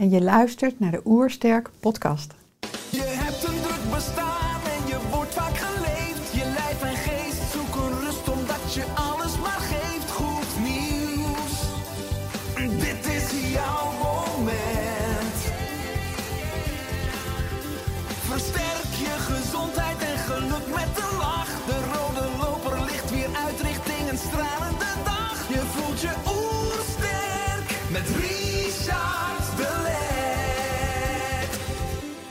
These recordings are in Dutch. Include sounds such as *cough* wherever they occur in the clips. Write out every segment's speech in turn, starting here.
en je luistert naar de Oersterk podcast.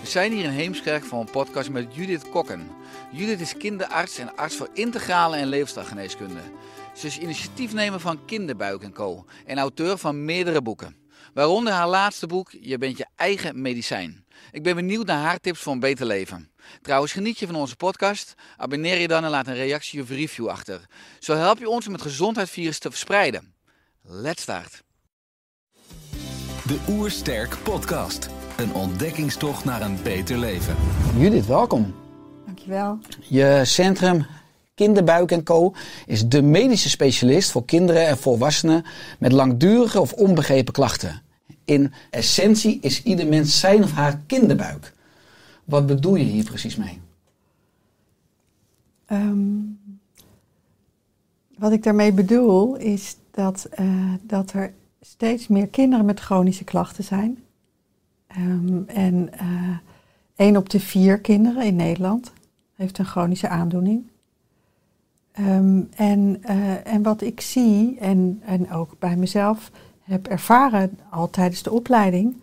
Zijn hier in Heemskerk voor een podcast met Judith Kokken. Judith is kinderarts en arts voor integrale en leefstijlgeneeskunde. Ze is initiatiefnemer van Kinderbuik Co. en auteur van meerdere boeken. Waaronder haar laatste boek Je bent je eigen medicijn. Ik ben benieuwd naar haar tips voor een beter leven. Trouwens, geniet je van onze podcast? Abonneer je dan en laat een reactie of review achter. Zo help je ons om het gezondheidsvirus te verspreiden. Let's start. De Oersterk Podcast. Een ontdekkingstocht naar een beter leven. Judith, welkom. Dankjewel. Je centrum Kinderbuik en Co. is de medische specialist voor kinderen en volwassenen met langdurige of onbegrepen klachten. In essentie is ieder mens zijn of haar kinderbuik. Wat bedoel je hier precies mee? Ehm, wat ik daarmee bedoel is dat, eh, dat er steeds meer kinderen met chronische klachten zijn. Ehm, en eh één op de vier kinderen in Nederland heeft een chronische aandoening. Ehm, en, eh, en wat ik zie, en, en ook bij mezelf heb ervaren al tijdens de opleiding,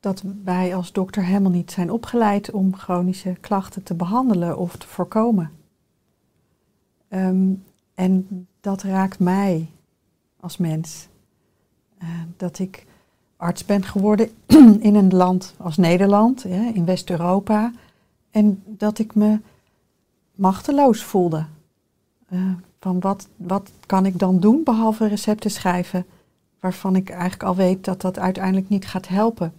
dat wij als dokter helemaal niet zijn opgeleid om chronische klachten te behandelen of te voorkomen. Ehm, en dat raakt mij als mens. Eh, dat ik arts ben geworden *clears throat* in een land als Nederland, in West-Europa. En dat ik me machteloos voelde. Eh, van wat, wat kan ik dan doen behalve recepten schrijven, waarvan ik eigenlijk al weet dat dat uiteindelijk niet gaat helpen.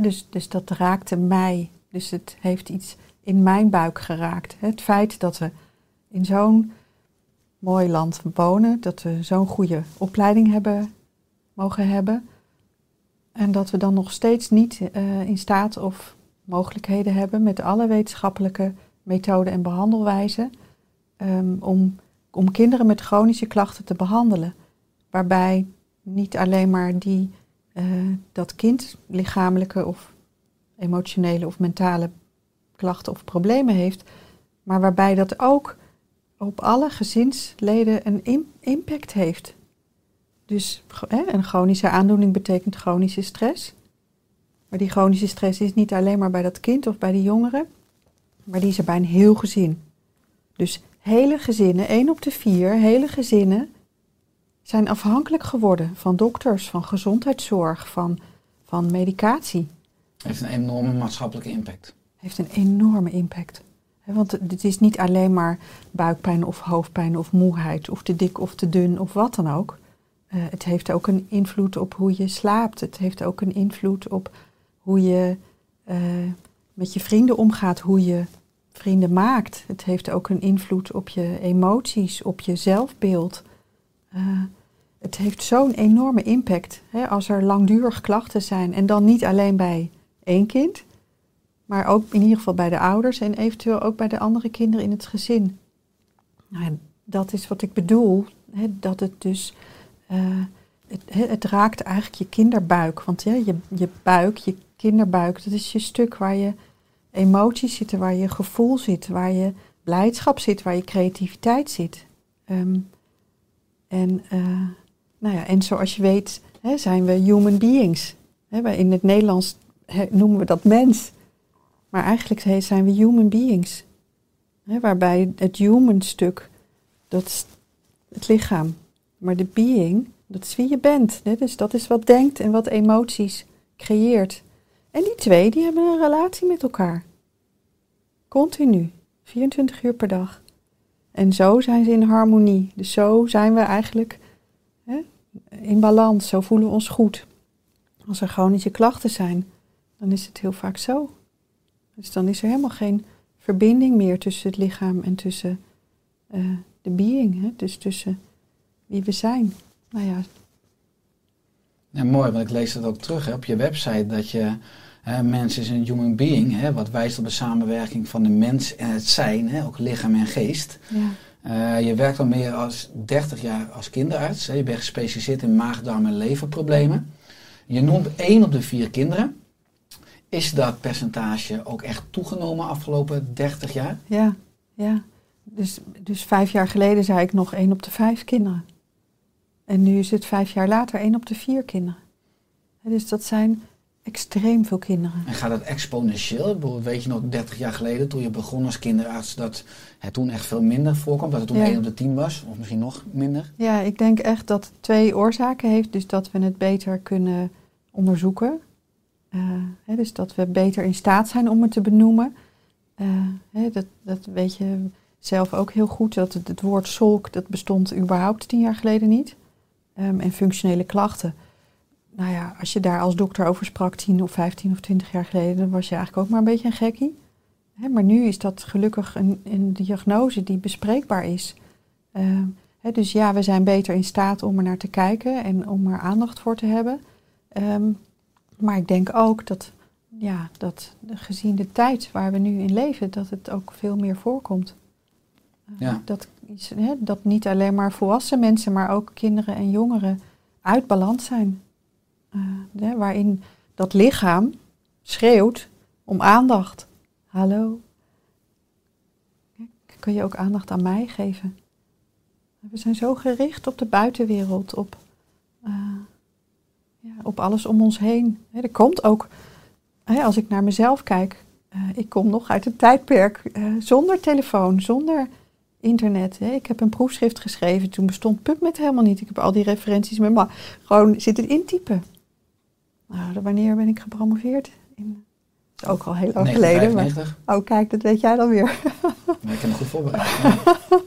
Dus, dus dat raakte mij. Dus het heeft iets in mijn buik geraakt. Het feit dat we in zo'n mooi land wonen, dat we zo'n goede opleiding hebben mogen hebben. En dat we dan nog steeds niet eh, in staat of mogelijkheden hebben met alle wetenschappelijke methoden en behandelwijzen ehm, om, om kinderen met chronische klachten te behandelen. Waarbij niet alleen maar die, eh, dat kind lichamelijke of emotionele of mentale klachten of problemen heeft, maar waarbij dat ook op alle gezinsleden een im- impact heeft. Dus hè, een chronische aandoening betekent chronische stress. Maar die chronische stress is niet alleen maar bij dat kind of bij die jongeren, maar die is er bij een heel gezin. Dus hele gezinnen, één op de vier, hele gezinnen zijn afhankelijk geworden van dokters, van gezondheidszorg, van, van medicatie. Heeft een enorme maatschappelijke impact. Heeft een enorme impact. Want het is niet alleen maar buikpijn of hoofdpijn of moeheid of te dik of te dun of wat dan ook. Eh, het heeft ook een invloed op hoe je slaapt. Het heeft ook een invloed op hoe je eh, met je vrienden omgaat, hoe je vrienden maakt. Het heeft ook een invloed op je emoties, op je zelfbeeld. Eh, het heeft zo'n enorme impact hè, als er langdurig klachten zijn. En dan niet alleen bij één kind, maar ook in ieder geval bij de ouders en eventueel ook bij de andere kinderen in het gezin. Nou, dat is wat ik bedoel, hè, dat het dus. Eh, het, het raakt eigenlijk je kinderbuik. Want ja, je, je buik, je kinderbuik, dat is je stuk waar je emoties zitten, waar je gevoel zit, waar je blijdschap zit, waar je creativiteit zit. Ehm, en, eh, nou ja, en zoals je weet hè, zijn we human beings. Hè, in het Nederlands noemen we dat mens. Maar eigenlijk zijn we human beings. Hè, waarbij het human stuk, dat is het lichaam. Maar de being, dat is wie je bent. Hè, dus dat is wat denkt en wat emoties creëert. En die twee, die hebben een relatie met elkaar. Continu. 24 uur per dag. En zo zijn ze in harmonie. Dus zo zijn we eigenlijk hè, in balans. Zo voelen we ons goed. Als er chronische klachten zijn, dan is het heel vaak zo. Dus dan is er helemaal geen verbinding meer tussen het lichaam en tussen eh, de being. Hè? Dus tussen wie we zijn. Nou ja, Ja, mooi, want ik lees dat ook terug hè, op je website dat je hè, mens is een human being, hè, wat wijst op de samenwerking van de mens en het zijn, hè, ook lichaam en geest. ja. Eh, je werkt al meer als 30 jaar als kinderarts. Hè. Je bent gespecialiseerd in maag, darm en leverproblemen. Je noemt één op de vier kinderen. Is dat percentage ook echt toegenomen afgelopen 30 jaar? Ja, ja. Dus, dus vijf jaar geleden zei ik nog één op de vijf kinderen. En nu is het vijf jaar later één op de vier kinderen. En Dus dat zijn extreem veel kinderen. En gaat dat exponentieel? Weet je nog 30 jaar geleden toen je begon als kinderarts dat het toen echt veel minder voorkwam? Dat het toen Ja. 1 op de 10 was? Of misschien nog minder? Ja, ik denk echt dat het twee oorzaken heeft. Dus dat we het beter kunnen onderzoeken. Eh, hè, dus dat we beter in staat zijn om het te benoemen. Eh, hè, dat, dat weet je zelf ook heel goed. Dat het, het woord solk, dat bestond überhaupt tien jaar geleden niet. Ehm, en functionele klachten. Nou ja, als je daar als dokter over sprak tien of vijftien of twintig jaar geleden, dan was je eigenlijk ook maar een beetje een gekkie. Maar nu is dat gelukkig een, een diagnose die bespreekbaar is. Ehm, dus ja, we zijn beter in staat om er naar te kijken en om er aandacht voor te hebben. Ehm, maar ik denk ook dat, ja, dat gezien de tijd waar we nu in leven, dat het ook veel meer voorkomt. Ja. Dat, dat niet alleen maar volwassen mensen, maar ook kinderen en jongeren uit balans zijn. Eh, waarin dat lichaam schreeuwt om aandacht. Hallo. Kun je ook aandacht aan mij geven? We zijn zo gericht op de buitenwereld, op, eh, ja, op alles om ons heen. Hè, er komt ook, als ik naar mezelf kijk, eh, ik kom nog uit een tijdperk zonder telefoon, zonder internet. Hè. Ik heb een proefschrift geschreven, toen bestond PubMed helemaal niet. Ik heb al die referenties met me gewoon zitten intypen. Nou, wanneer ben ik gepromoveerd? In, is ook al heel lang geleden. Maar, 1995. oh, kijk, dat weet jij dan weer. Maar ik heb me goed voorbereid. Ja. *laughs*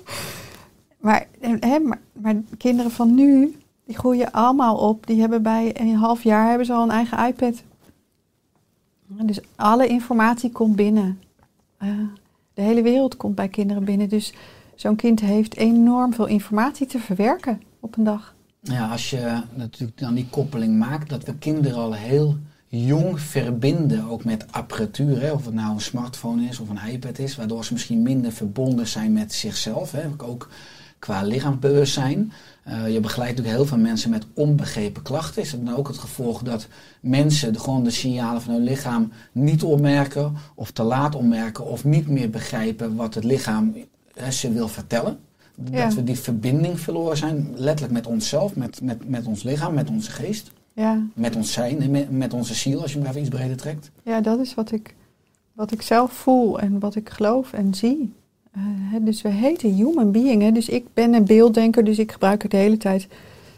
Maar, hè, maar, maar kinderen van nu, die groeien allemaal op. Die hebben bij een half jaar hebben ze al een eigen iPad. Dus alle informatie komt binnen. Eh, de hele wereld komt bij kinderen binnen. Dus zo'n kind heeft enorm veel informatie te verwerken op een dag. Ja, als je natuurlijk dan die koppeling maakt dat we kinderen al heel jong verbinden, ook met apparatuur, hè, of het nou een smartphone is of een iPad is, waardoor ze misschien minder verbonden zijn met zichzelf, hè, ook qua lichaamsbewustzijn. Eh, je begeleidt natuurlijk heel veel mensen met onbegrepen klachten. Is het dan ook het gevolg dat mensen gewoon de signalen van hun lichaam niet opmerken of te laat opmerken of niet meer begrijpen wat het lichaam ze wil vertellen? Ja. Dat we die verbinding verloren zijn, letterlijk met onszelf, met, met, met ons lichaam, met onze geest, Ja, met ons zijn en met, met onze ziel, als je hem even iets breder trekt. ja dat is wat ik, wat ik zelf voel en wat ik geloof en zie. Eh, dus we heten human being. Hè? Dus ik ben een beelddenker, dus ik gebruik het de hele tijd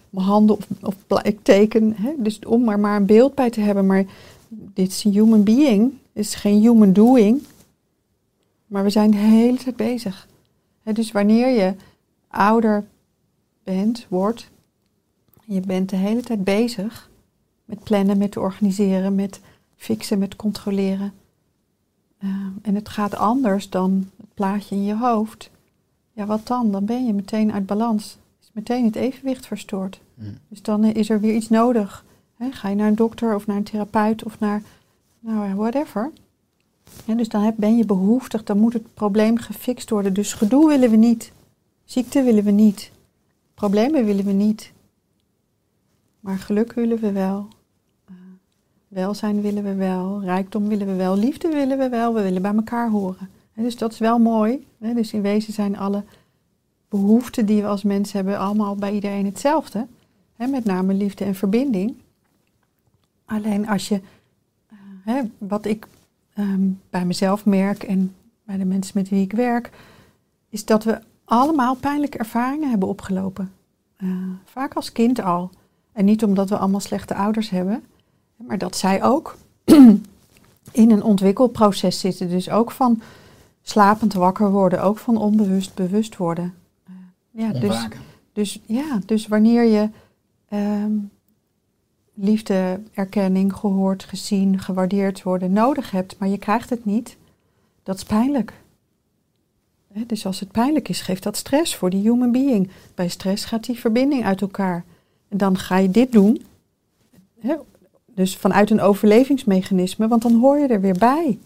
mijn handen of, ik teken. Hè? Dus om er maar een beeld bij te hebben. Maar dit is een human being, het is geen human doing. Maar we zijn de hele tijd bezig. Dus wanneer je ouder bent, wordt, je bent de hele tijd bezig met plannen, met organiseren, met fixen, met controleren. Uh, en het gaat anders dan het plaatje in je hoofd. Ja, wat dan? Dan ben je meteen uit balans. Is meteen het evenwicht verstoord. Mm. Dus dan uh, is er weer iets nodig. Ga je naar een dokter of naar een therapeut of naar, nou, whatever. Dus dan ben je behoeftig, dan moet het probleem gefixt worden. Dus gedoe willen we niet. Ziekte willen we niet. Problemen willen we niet. Maar geluk willen we wel. Uh, welzijn willen we wel. Rijkdom willen we wel. Liefde willen we wel. We willen bij elkaar horen. En dus dat is wel mooi. Hè? Dus in wezen zijn alle behoeften die we als mens hebben allemaal bij iedereen hetzelfde. Hè? Met name liefde en verbinding. Alleen als je, uh, hè, wat ik um, bij mezelf merk en bij de mensen met wie ik werk, is dat we allemaal pijnlijke ervaringen hebben opgelopen. Uh, vaak als kind al. En niet omdat we allemaal slechte ouders hebben, maar dat zij ook *clears throat* in een ontwikkelproces zitten. Dus ook van slapend wakker worden, ook van onbewust bewust worden. Eh, ja, dus, Ontwaken. dus, ja, dus wanneer je ehm, liefde, erkenning, gehoord, gezien, gewaardeerd worden nodig hebt, maar je krijgt het niet, dat is pijnlijk. Dus als het pijnlijk is, geeft dat stress voor die human being. Bij stress gaat die verbinding uit elkaar. En dan ga je dit doen. Dus vanuit een overlevingsmechanisme, want dan hoor je er weer bij.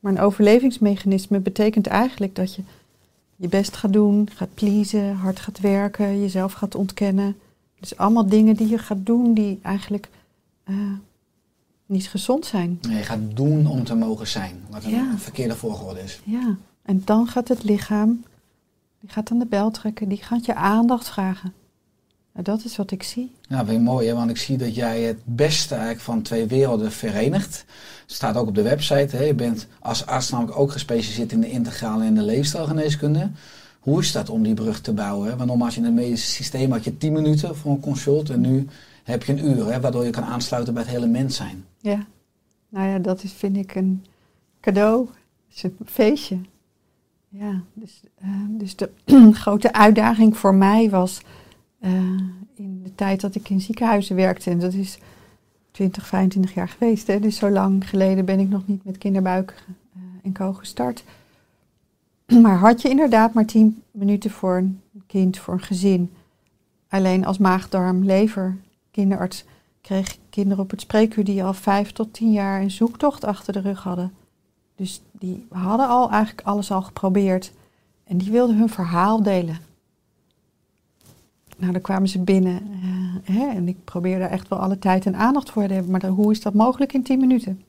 Maar een overlevingsmechanisme betekent eigenlijk dat je je best gaat doen, gaat pleasen, hard gaat werken, jezelf gaat ontkennen. Dus allemaal dingen die je gaat doen die eigenlijk eh, niet gezond zijn. Nee, je gaat doen om te mogen zijn. Wat een Ja. verkeerde volgorde is. Ja, en dan gaat het lichaam, die gaat aan de bel trekken, die gaat je aandacht vragen. Nou, dat is wat ik zie. Nou, weer mooi, hè? want ik zie dat jij het beste eigenlijk van twee werelden verenigt. Het staat ook op de website. Hè? Je bent als arts namelijk ook gespecialiseerd in de integrale en de leefstijlgeneeskunde. Hoe is dat om die brug te bouwen? Want normaal als je in het medische systeem had je 10 minuten voor een consult en nu heb je een uur, hè? waardoor je kan aansluiten bij het hele mens zijn. Ja, nou ja, dat is, vind ik een cadeau. Het is een feestje. Ja, dus, eh, dus de *clears throat* grote uitdaging voor mij was eh, in de tijd dat ik in ziekenhuizen werkte. En dat is 20, 25 jaar geweest. Hè? Dus zo lang geleden ben ik nog niet met kinderbuik eh, en co gestart. *clears throat* Maar had je inderdaad maar 10 minuten voor een kind, voor een gezin. Alleen als maag, darm, lever, kinderarts kreeg ik kinderen op het spreekuur die al vijf tot tien jaar een zoektocht achter de rug hadden. Dus die hadden al eigenlijk alles al geprobeerd. En die wilden hun verhaal delen. Nou, dan kwamen ze binnen. eh, hè, en ik probeerde echt wel alle tijd en aandacht voor te hebben. Maar hoe is dat mogelijk in tien minuten?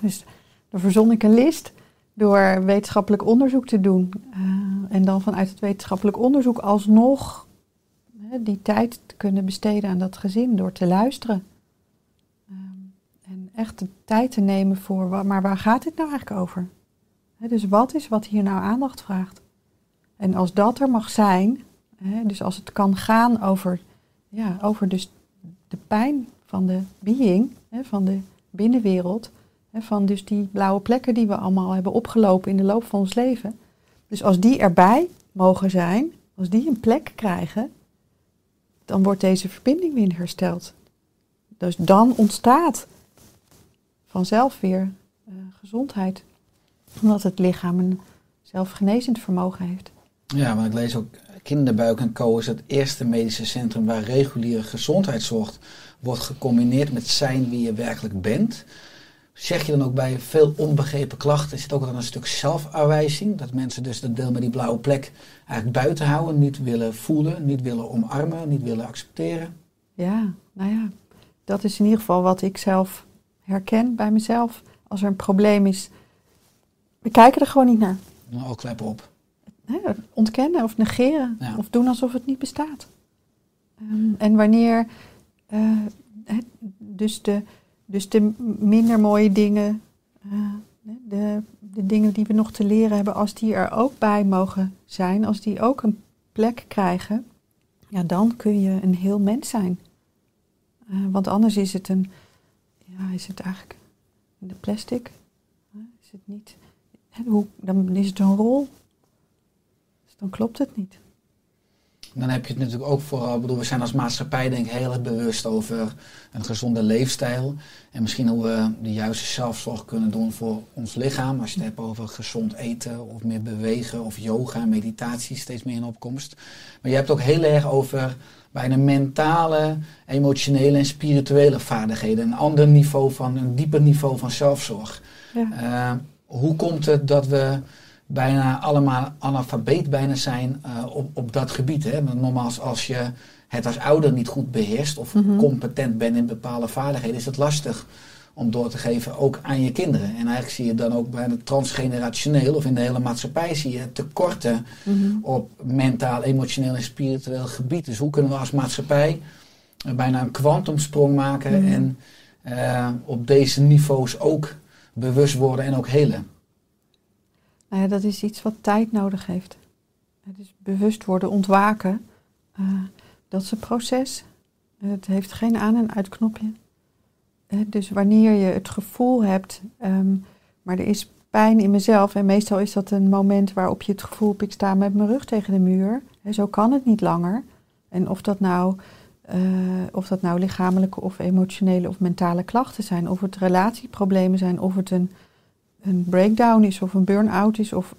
Dus dan verzon ik een list door wetenschappelijk onderzoek te doen. eh, en dan vanuit het wetenschappelijk onderzoek alsnog die tijd te kunnen besteden aan dat gezin door te luisteren. Ehm, en echt de tijd te nemen voor, maar waar gaat dit nou eigenlijk over? Dus wat is wat hier nou aandacht vraagt? En als dat er mag zijn, dus als het kan gaan over, ja, over dus de pijn van de being, van de binnenwereld, van dus die blauwe plekken die we allemaal hebben opgelopen in de loop van ons leven. Dus als die erbij mogen zijn, als die een plek krijgen, dan wordt deze verbinding weer hersteld. Dus dan ontstaat vanzelf weer eh, gezondheid. Omdat het lichaam een zelfgenezend vermogen heeft. Ja, want ik lees ook Kinderbuik en Co. is het eerste medische centrum waar reguliere gezondheidszorg wordt gecombineerd met zijn wie je werkelijk bent. Zeg je dan ook bij veel onbegrepen klachten, zit ook dan een stuk zelfafwijzing? Dat mensen dus dat deel met die blauwe plek eigenlijk buiten houden, niet willen voelen, niet willen omarmen, niet willen accepteren? Ja, nou ja, dat is in ieder geval wat ik zelf herken bij mezelf. Als er een probleem is, we kijken er gewoon niet naar. Nou, al klep op. Hè, ontkennen of negeren Ja. of doen alsof het niet bestaat. Ehm, en wanneer eh, dus, de, dus de minder mooie dingen, eh, de, de dingen die we nog te leren hebben, als die er ook bij mogen zijn, als die ook een plek krijgen, ja, dan kun je een heel mens zijn. Eh, want anders is het een, ja, is het eigenlijk de plastic? Is het niet? Hoe, dan is het een rol. Dus dan klopt het niet. Dan heb je het natuurlijk ook vooral, bedoel, we zijn als maatschappij denk ik heel erg bewust over een gezonde leefstijl. En misschien hoe we de juiste zelfzorg kunnen doen voor ons lichaam. Als je het hebt over gezond eten of meer bewegen of yoga, meditatie steeds meer in opkomst. Maar je hebt het ook heel erg over bijna mentale, emotionele en spirituele vaardigheden. Een ander niveau van, een dieper niveau van zelfzorg. Ja. Eh, hoe komt het dat we bijna allemaal analfabeet bijna zijn eh, op, op dat gebied? Hè? Want normaal als je het als ouder niet goed beheerst of Mhm. competent bent in bepaalde vaardigheden, is het lastig om door te geven ook aan je kinderen. En eigenlijk zie je dan ook bijna transgenerationeel of in de hele maatschappij zie je tekorten Mhm. op mentaal, emotioneel en spiritueel gebied. Dus hoe kunnen we als maatschappij eh, bijna een kwantumsprong maken Mhm. en eh, op deze niveaus ook bewust worden en ook helen? Nou ja, dat is iets wat tijd nodig heeft. Het is bewust worden, ontwaken. eh, dat is een proces. Het heeft geen aan- en uitknopje. dus wanneer je het gevoel hebt, ehm, maar er is pijn in mezelf. En meestal is dat een moment waarop je het gevoel hebt, ik sta met mijn rug tegen de muur. En zo kan het niet langer. En of dat nou, eh, of dat nou lichamelijke of emotionele of mentale klachten zijn, of het relatieproblemen zijn, of het een, een breakdown is of een burn-out is. Of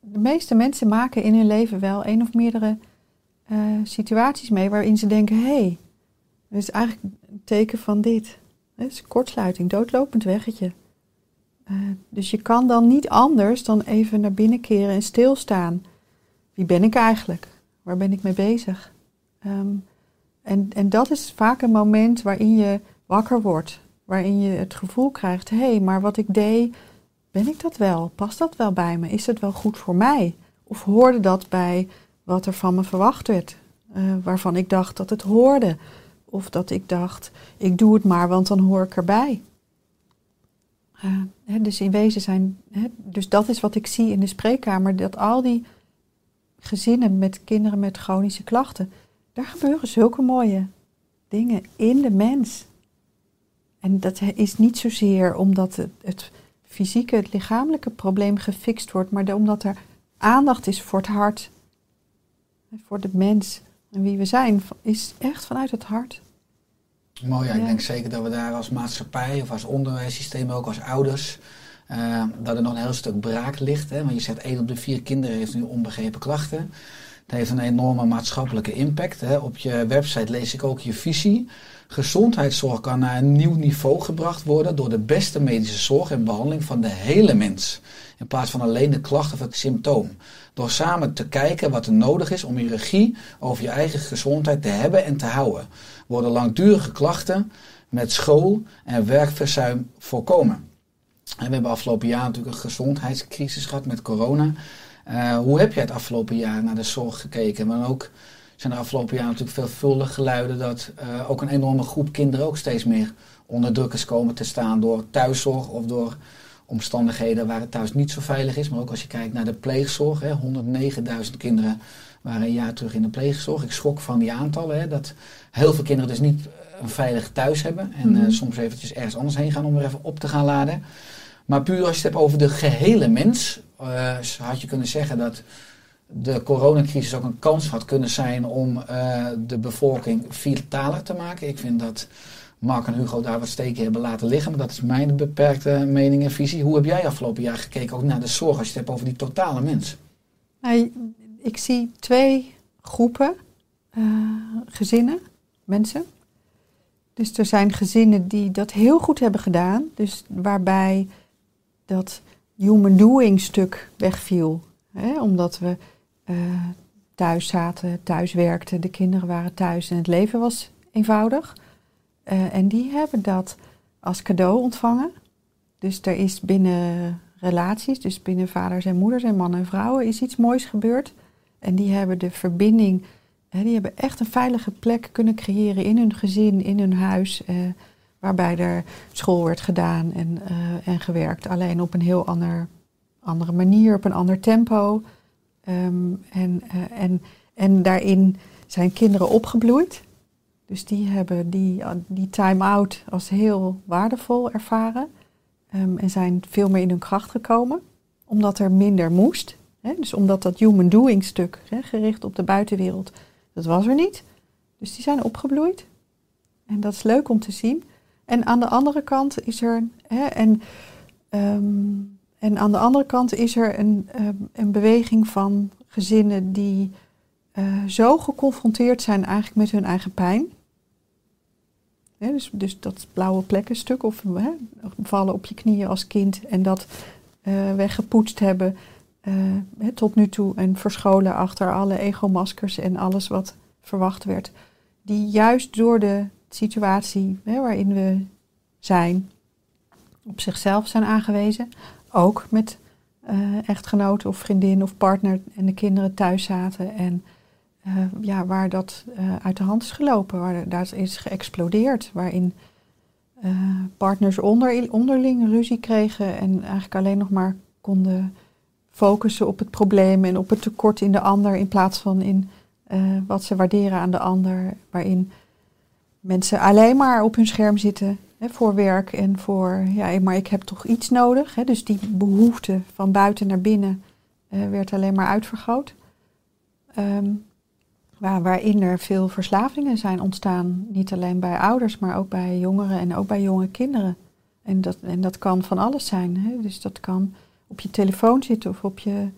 de meeste mensen maken in hun leven wel een of meerdere eh, situaties mee waarin ze denken, hé, hey, dat is eigenlijk een teken van dit. Het is kortsluiting, doodlopend weggetje. Uh, dus je kan dan niet anders dan even naar binnen keren en stilstaan. Wie ben ik eigenlijk? Waar ben ik mee bezig? Um, en, en dat is vaak een moment waarin je wakker wordt. Waarin je het gevoel krijgt, hé, hey, maar wat ik deed, ben ik dat wel? Past dat wel bij me? Is het wel goed voor mij? Of hoorde dat bij wat er van me verwacht werd? Uh, waarvan ik dacht dat het hoorde. Of dat ik dacht, ik doe het maar, want dan hoor ik erbij. Hè, dus in wezen zijn, hè, dus dat is wat ik zie in de spreekkamer, dat al die gezinnen met kinderen met chronische klachten, daar gebeuren zulke mooie dingen in de mens. En dat is niet zozeer omdat het, het fysieke, het lichamelijke probleem gefixt wordt, maar omdat er aandacht is voor het hart, voor de mens en wie we zijn, is echt vanuit het hart. Mooi, ja. ik denk zeker dat we daar als maatschappij of als onderwijssysteem, ook als ouders, uh, dat er nog een heel stuk braak ligt. Hè? Want je zegt één op de vier kinderen heeft nu onbegrepen klachten. Dat heeft een enorme maatschappelijke impact. Hè? Op je website lees ik ook je visie. Gezondheidszorg kan naar een nieuw niveau gebracht worden door de beste medische zorg en behandeling van de hele mens. In plaats van alleen de klacht of het symptoom. Door samen te kijken wat er nodig is om je regie over je eigen gezondheid te hebben en te houden, worden langdurige klachten met school- en werkverzuim voorkomen. En we hebben afgelopen jaar natuurlijk een gezondheidscrisis gehad met corona. Uh, hoe heb jij het afgelopen jaar naar de zorg gekeken? Maar ook zijn er afgelopen jaar natuurlijk veelvuldig geluiden dat uh, ook een enorme groep kinderen ook steeds meer onder druk is komen te staan door thuiszorg of door omstandigheden waar het thuis niet zo veilig is. Maar ook als je kijkt naar de pleegzorg, 109.000 kinderen waren een jaar terug in de pleegzorg. Ik schrok van die aantallen, hè, dat heel veel kinderen dus niet een veilig thuis hebben. En mm -hmm. uh, soms eventjes ergens anders heen gaan om er even op te gaan laden. Maar puur als je het hebt over de gehele mens, uh, had je kunnen zeggen dat de coronacrisis ook een kans had kunnen zijn om uh, de bevolking vitaler te maken. Ik vind dat Mark en Hugo daar wat steken hebben laten liggen, maar dat is mijn beperkte mening en visie. Hoe heb jij afgelopen jaar gekeken ook naar de zorg als je het hebt over die totale mens? Nou, ik zie twee groepen uh, gezinnen, mensen. Dus er zijn gezinnen die dat heel goed hebben gedaan, dus waarbij dat human doing stuk wegviel. Hè? Omdat we thuis zaten, thuis werkten, de kinderen waren thuis en het leven was eenvoudig. Uh, en die hebben dat als cadeau ontvangen. Dus er is binnen relaties, dus binnen vaders en moeders en mannen en vrouwen, is iets moois gebeurd. En die hebben de verbinding, die hebben echt een veilige plek kunnen creëren in hun gezin, in hun huis. Uh, waarbij er school werd gedaan en, en gewerkt. Alleen op een heel ander, andere manier, op een ander tempo. Um, en, uh, en, en daarin zijn kinderen opgebloeid. Dus die hebben die, die time-out als heel waardevol ervaren. Um, en zijn veel meer in hun kracht gekomen. Omdat er minder moest. Hè? Dus omdat dat human doing stuk, hè, gericht op de buitenwereld, dat was er niet. Dus die zijn opgebloeid. En dat is leuk om te zien. En aan de andere kant is er. Hè, en, um, en aan de andere kant is er een, um, een beweging van gezinnen die uh, zo geconfronteerd zijn eigenlijk met hun eigen pijn. Dus, dus dat blauwe plekkenstuk of vallen op je knieën als kind en dat uh, weggepoetst hebben hè, tot nu toe en verscholen achter alle egomaskers en alles wat verwacht werd. Die juist door de situatie waarin we zijn, op zichzelf zijn aangewezen. Ook met uh, echtgenoot of vriendin of partner en de kinderen thuis zaten. En uh, ja, waar dat uh, uit de hand is gelopen, waar dat is geëxplodeerd. Waarin partners onder, onderling ruzie kregen en eigenlijk alleen nog maar konden focussen op het probleem en op het tekort in de ander in plaats van in wat ze waarderen aan de ander. Waarin mensen alleen maar op hun scherm zitten voor werk en voor, ja, maar ik heb toch iets nodig. Hè, dus die behoefte van buiten naar binnen eh, werd alleen maar uitvergroot. Ehm, waar, waarin er veel verslavingen zijn ontstaan, niet alleen bij ouders, maar ook bij jongeren en ook bij jonge kinderen. En dat, en dat kan van alles zijn. Hè? Dus dat kan op je telefoon zitten of op je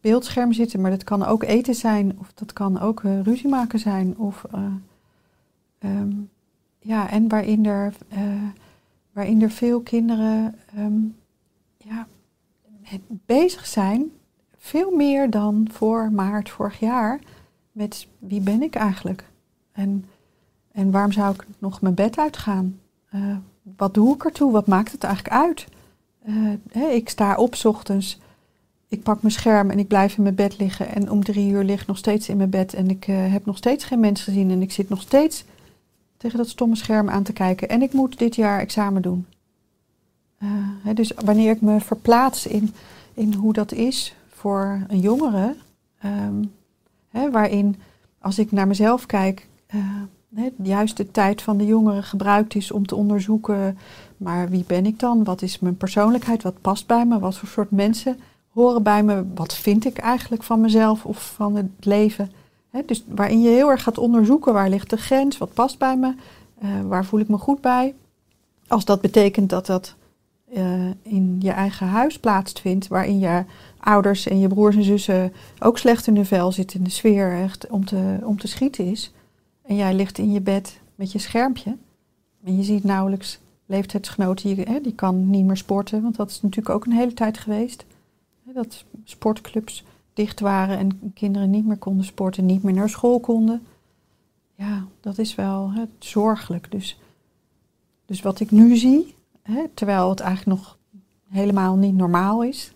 beeldscherm zitten, maar dat kan ook eten zijn of dat kan ook eh, ruzie maken zijn. Of, eh, ehm, ja, en waarin er, eh, waarin er veel kinderen ehm, ja, bezig zijn, veel meer dan voor maart vorig jaar, met wie ben ik eigenlijk? En, en waarom zou ik nog mijn bed uitgaan? Uh, wat doe ik ertoe? Wat maakt het eigenlijk uit? Uh, ik sta op ochtends, ik pak mijn scherm en ik blijf in mijn bed liggen. En om drie uur lig ik nog steeds in mijn bed en ik heb nog steeds geen mensen gezien. En ik zit nog steeds tegen dat stomme scherm aan te kijken. En ik moet dit jaar examen doen. Hè, dus wanneer ik me verplaats in, in hoe dat is voor een jongere, um, hè, waarin als ik naar mezelf kijk, de juiste tijd van de jongeren gebruikt is om te onderzoeken, maar wie ben ik dan? Wat is mijn persoonlijkheid? Wat past bij me? Wat voor soort mensen horen bij me? Wat vind ik eigenlijk van mezelf of van het leven? Dus waarin je heel erg gaat onderzoeken, waar ligt de grens? Wat past bij me? Uh, waar voel ik me goed bij? Als dat betekent dat dat uh, in je eigen huis plaatsvindt, waarin je ouders en je broers en zussen ook slecht in de vel zitten, in de sfeer echt om te, om te schieten is en jij ligt in je bed met je schermpje. En je ziet nauwelijks leeftijdsgenoten, die, die kan niet meer sporten, want dat is natuurlijk ook een hele tijd geweest. Dat sportclubs dicht waren en kinderen niet meer konden sporten, niet meer naar school konden. Ja, dat is wel hè, zorgelijk. Dus, dus wat ik nu zie, hè, terwijl het eigenlijk nog helemaal niet normaal is.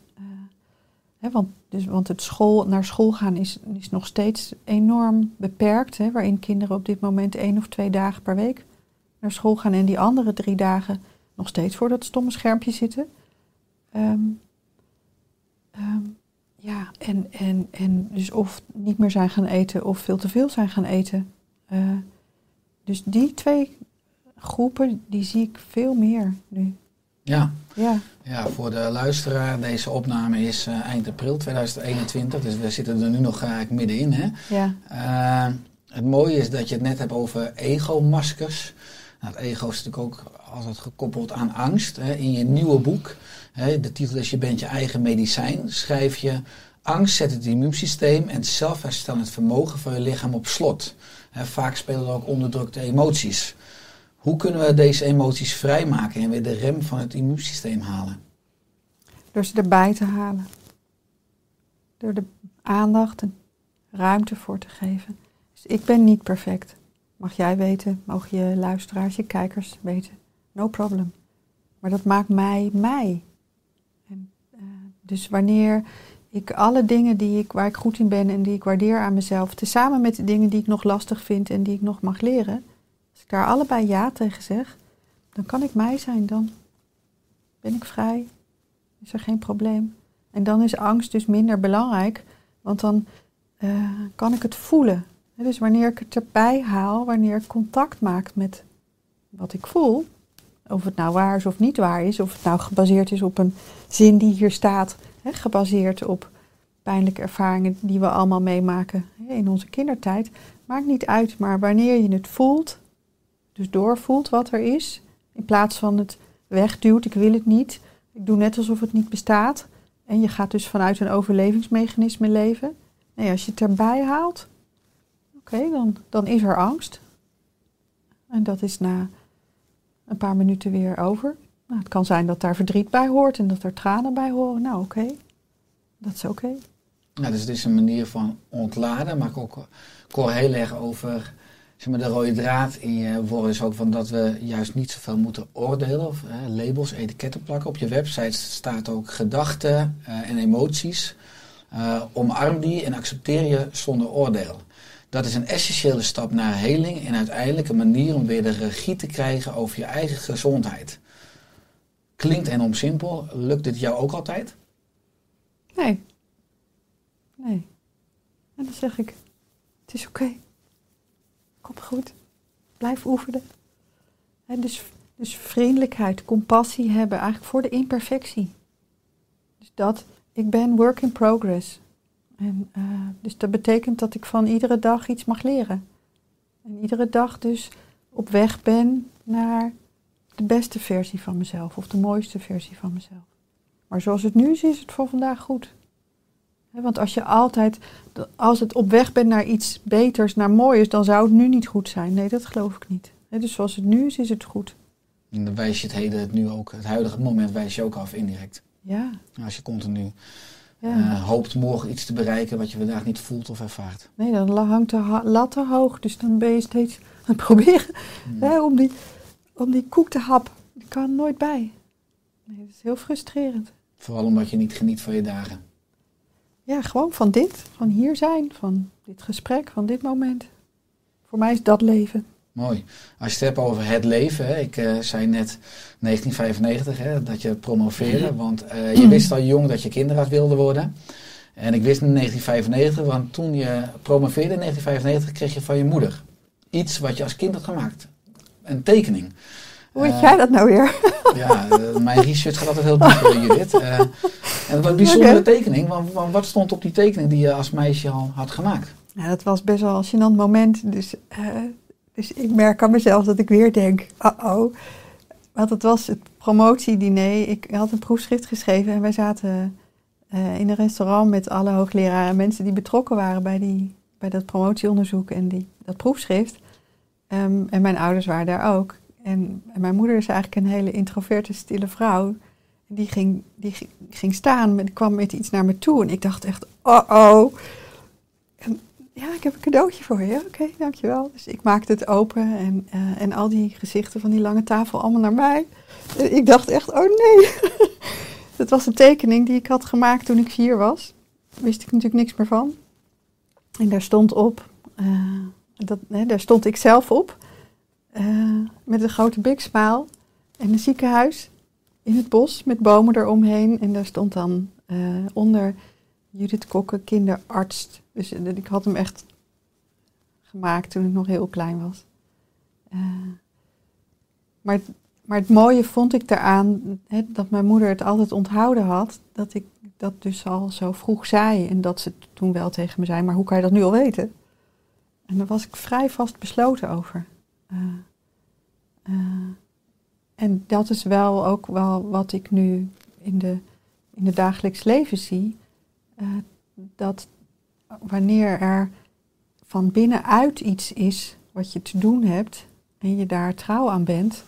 Hè, want dus, want het school, naar school gaan is, is nog steeds enorm beperkt. Waarin kinderen op dit moment één of twee dagen per week naar school gaan. En die andere drie dagen nog steeds voor dat stomme schermpje zitten. Um, ja, en, en, en dus of niet meer zijn gaan eten of veel te veel zijn gaan eten. Uh, dus die twee groepen, die zie ik veel meer nu. Ja. Ja. ja, voor de luisteraar, deze opname is uh, eind april 2021, dus we zitten er nu nog eigenlijk middenin. Hè? Ja. Uh, het mooie is dat je het net hebt over ego-maskers. Nou, het ego is natuurlijk ook altijd gekoppeld aan angst. In je nieuwe boek, de titel is Je bent je eigen medicijn, schrijf je... Angst zet het immuunsysteem en zelfherstellend vermogen van je lichaam op slot. Vaak spelen er ook onderdrukte emoties. Hoe kunnen we deze emoties vrijmaken en weer de rem van het immuunsysteem halen? Door ze erbij te halen. Door de aandacht en ruimte voor te geven. Dus ik ben niet perfect. Mag jij weten, mogen je luisteraars, je kijkers weten. No problem. Maar dat maakt mij mij. En, uh, dus wanneer ik alle dingen die ik, waar ik goed in ben en die ik waardeer aan mezelf, tezamen met de dingen die ik nog lastig vind en die ik nog mag leren, als ik daar allebei ja tegen zeg, dan kan ik mij zijn. Dan ben ik vrij. Is er geen probleem. En dan is angst dus minder belangrijk, want dan uh, kan ik het voelen. Dus wanneer ik het erbij haal, wanneer ik contact maak met wat ik voel, of het nou waar is of niet waar is, of het nou gebaseerd is op een zin die hier staat, hè, gebaseerd op pijnlijke ervaringen die we allemaal meemaken in onze kindertijd, maakt niet uit. Maar wanneer je het voelt, dus doorvoelt wat er is, in plaats van het wegduwt, ik wil het niet, ik doe net alsof het niet bestaat, en je gaat dus vanuit een overlevingsmechanisme leven. Nee, als je het erbij haalt, oké, dan, dan is er angst. En dat is na een paar minuten weer over. Nou, het kan zijn dat daar verdriet bij hoort en dat er tranen bij horen. Nou, oké, dat is oké. Okay. Ja, dus het is een manier van ontladen, maar ik ook, hoor heel erg over zeg maar, de rode draad in je woorden is ook van dat we juist niet zoveel moeten oordelen of hè, labels, etiketten plakken. Op je website staat ook gedachten uh, en emoties. Uh, omarm die en accepteer je zonder oordeel. Dat is een essentiële stap naar heling en uiteindelijk een manier om weer de regie te krijgen over je eigen gezondheid. Klinkt enorm simpel. Lukt dit jou ook altijd? Nee. Nee. En dan zeg ik, het is oké. Kom goed. Blijf oefenen. En dus Dus vriendelijkheid, compassie hebben, eigenlijk voor de imperfectie. Dus dat, ik ben work in progress. En, eh, dus dat betekent dat ik van iedere dag iets mag leren. En iedere dag dus op weg ben naar de beste versie van mezelf of de mooiste versie van mezelf. Maar zoals het nu is, is het voor vandaag goed. Want als je altijd, als het op weg bent naar iets beters, naar mooiers, dan zou het nu niet goed zijn. Nee, dat geloof ik niet. Dus zoals het nu is, is het goed. En dan wijs je het heden, het nu ook, het huidige moment wijs je ook af indirect. Ja, Als je continu ja. eh, hoopt morgen iets te bereiken wat je vandaag niet voelt of ervaart. Nee, dan hangt de lat te hoog. Dus dan ben je steeds aan het *laughs* proberen hè, om, die, om die koek te happen. Die kan nooit bij. Nee, dat is heel frustrerend. Vooral omdat je niet geniet van je dagen. Ja, gewoon van dit. Van hier zijn. Van dit gesprek. Van dit moment. Voor mij is dat leven. Mooi. Als je het hebt over het leven, hè, ik eh, zei net 1995 hè, dat je promoveerde, want eh, je wist al jong dat je kinderarts wilde worden. En ik wist in 1995, want toen je promoveerde in 1995 kreeg je van je moeder iets wat je als kind had gemaakt. Een tekening. Hoe weet Eh, jij dat nou weer? *laughs* Ja, mijn research gaat altijd heel diep, *laughs* eh, Judith. En het was een bijzondere tekening, want, want wat stond op die tekening die je als meisje al had gemaakt? Ja, dat was best wel een gênant moment. Dus, dus ik merk aan mezelf dat ik weer denk, uh-oh. Want het was het promotiediner. Ik had een proefschrift geschreven en wij zaten eh, in een restaurant met alle hoogleraren en mensen die betrokken waren bij, die, bij dat promotieonderzoek en die, dat proefschrift. Ehm, en mijn ouders waren daar ook. En, en mijn moeder is eigenlijk een hele introverte, stille vrouw. Die ging, die ging- staan, met, kwam met iets naar me toe. En ik dacht echt, oh-oh. En ja, ik heb een cadeautje voor je. Oké, dankjewel. Dus ik maakte het open en, eh, en al die gezichten van die lange tafel allemaal naar mij. En ik dacht echt, oh nee. *laughs* Het was een tekening die ik had gemaakt toen ik vier was. Wist ik natuurlijk niks meer van. En daar stond op, eh, dat, daar stond ik zelf op. eh, met een grote big smile. En een ziekenhuis in het bos met bomen eromheen. En daar stond dan eh, onder Judith Kokke, kinderarts. Dus eh, ik had hem echt gemaakt toen ik nog heel klein was. Eh, maar, maar het mooie vond ik daaraan dat mijn moeder het altijd onthouden had. Dat ik dat dus al zo vroeg zei. En dat ze toen wel tegen me zei, maar hoe kan je dat nu al weten? En daar was ik vrij vast besloten over. Eh, en dat is wel ook wel wat ik nu in de, in het dagelijks leven zie. Eh, dat wanneer er van binnenuit iets is wat je te doen hebt en je daar trouw aan bent,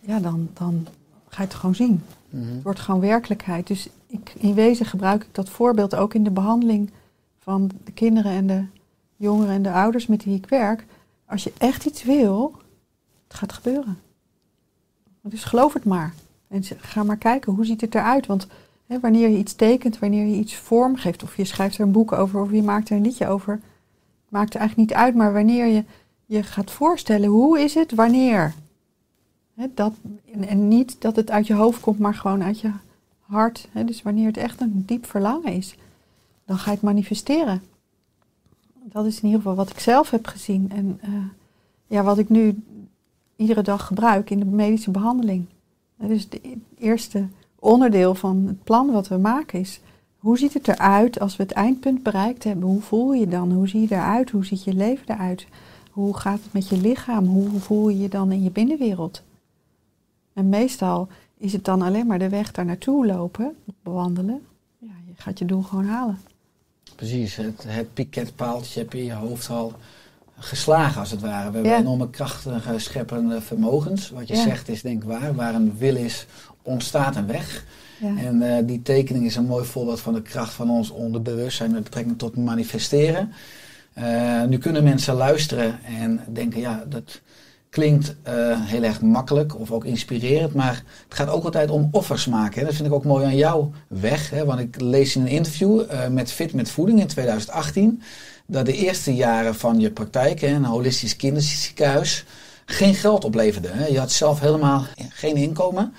ja, dan, dan ga je het gewoon zien. Het wordt gewoon werkelijkheid. Dus ik, in wezen gebruik ik dat voorbeeld ook in de behandeling van de kinderen en de jongeren en de ouders met wie ik werk. Als je echt iets wil, het gaat gebeuren. Dus geloof het maar. En ga maar kijken, hoe ziet het eruit? Want wanneer je iets tekent, wanneer je iets vorm geeft, of je schrijft er een boek over, of je maakt er een liedje over, maakt er eigenlijk niet uit. Maar wanneer je je gaat voorstellen, hoe is het, wanneer? Dat, en, niet dat het uit je hoofd komt, maar gewoon uit je hart. Dus wanneer het echt een diep verlangen is, dan ga je het manifesteren. Dat is in ieder geval wat ik zelf heb gezien. En eh, ja, wat ik nu iedere dag gebruik in de medische behandeling. Dat is het eerste onderdeel van het plan wat we maken is... hoe ziet het eruit als we het eindpunt bereikt hebben? Hoe voel je je dan? Hoe zie je eruit? Hoe ziet je leven eruit? Hoe gaat het met je lichaam? Hoe voel je je dan in je binnenwereld? En meestal is het dan alleen maar de weg daar naartoe lopen, bewandelen. Ja, je gaat je doel gewoon halen. Precies, het, het piketpaaltje heb je in je hoofd al geslagen als het ware. We hebben Ja. enorme krachtige scheppende vermogens. Wat je Ja. zegt is denk ik waar. Waar een wil is, ontstaat een weg. Ja. En eh, die tekening is een mooi voorbeeld van de kracht van ons onderbewustzijn met betrekking tot manifesteren. Eh, nu kunnen mensen luisteren en denken, ja, dat klinkt eh, heel erg makkelijk of ook inspirerend, maar het gaat ook altijd om offers maken. Hè. Dat vind ik ook mooi aan jouw weg, hè, want ik lees in een interview met Fit met Voeding in 2018 dat de eerste jaren van je praktijk, hè, een holistisch kinderziekenhuis, geen geld opleverde. Hè. Je had zelf helemaal geen inkomen,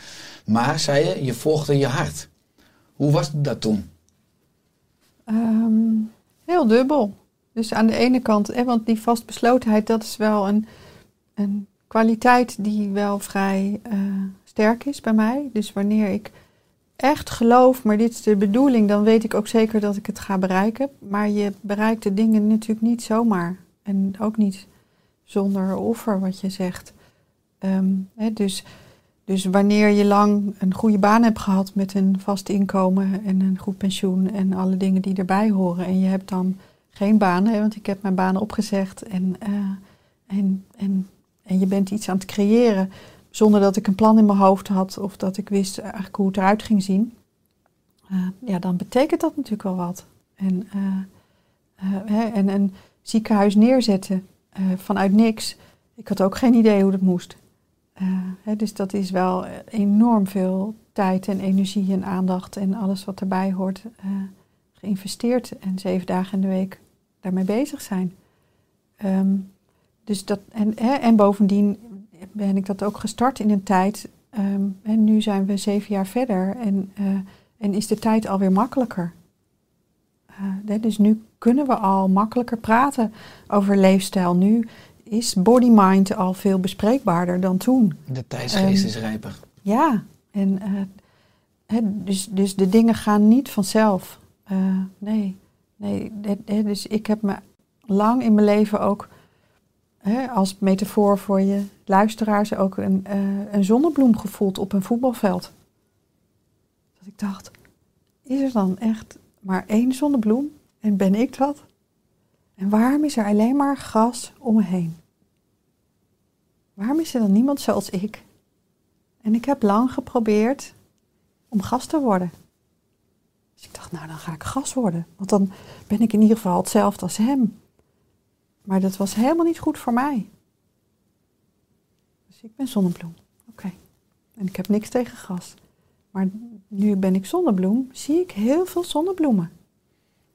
maar zei je, je volgde je hart. Hoe was dat toen? Ehm, heel dubbel. Dus aan de ene kant, hè, want die vastbeslotenheid, dat is wel een, een kwaliteit die wel vrij eh, sterk is bij mij. Dus wanneer ik echt geloof, maar dit is de bedoeling, dan weet ik ook zeker dat ik het ga bereiken. Maar je bereikt de dingen natuurlijk niet zomaar. En ook niet zonder offer, wat je zegt. Ehm, hè, dus, dus wanneer je lang een goede baan hebt gehad met een vast inkomen en een goed pensioen en alle dingen die erbij horen. En je hebt dan geen baan, want ik heb mijn baan opgezegd en, eh, en, en, en je bent iets aan het creëren zonder dat ik een plan in mijn hoofd had of dat ik wist eigenlijk hoe het eruit ging zien. Eh, ja, dan betekent dat natuurlijk wel wat. En, eh, hè, en een ziekenhuis neerzetten vanuit niks. Ik had ook geen idee hoe dat moest. Eh, dus dat is wel enorm veel tijd en energie en aandacht en alles wat erbij hoort eh, geïnvesteerd. En zeven dagen in de week daarmee bezig zijn. Ehm, dus dat, en, en bovendien ben ik dat ook gestart in een tijd. ehm, en nu zijn we zeven jaar verder en, eh, en is de tijd alweer makkelijker. Dus nu kunnen we al makkelijker praten over leefstijl. Nu is body-mind al veel bespreekbaarder dan toen. De tijdsgeest is rijper. Ja, en eh, dus, dus de dingen gaan niet vanzelf. Eh, nee, nee. dus ik heb me lang in mijn leven ook als metafoor voor je luisteraars ook een, eh, een zonnebloem gevoeld op een voetbalveld. Dat ik dacht, is er dan echt maar één zonnebloem en ben ik dat? En waarom is er alleen maar gras om me heen? Waarom is er dan niemand zoals ik? En ik heb lang geprobeerd om gas te worden. Dus ik dacht, nou dan ga ik gas worden. Want dan ben ik in ieder geval hetzelfde als hem. Maar dat was helemaal niet goed voor mij. Dus ik ben zonnebloem. Oké. En ik heb niks tegen gas. Maar nu ben ik zonnebloem, zie ik heel veel zonnebloemen.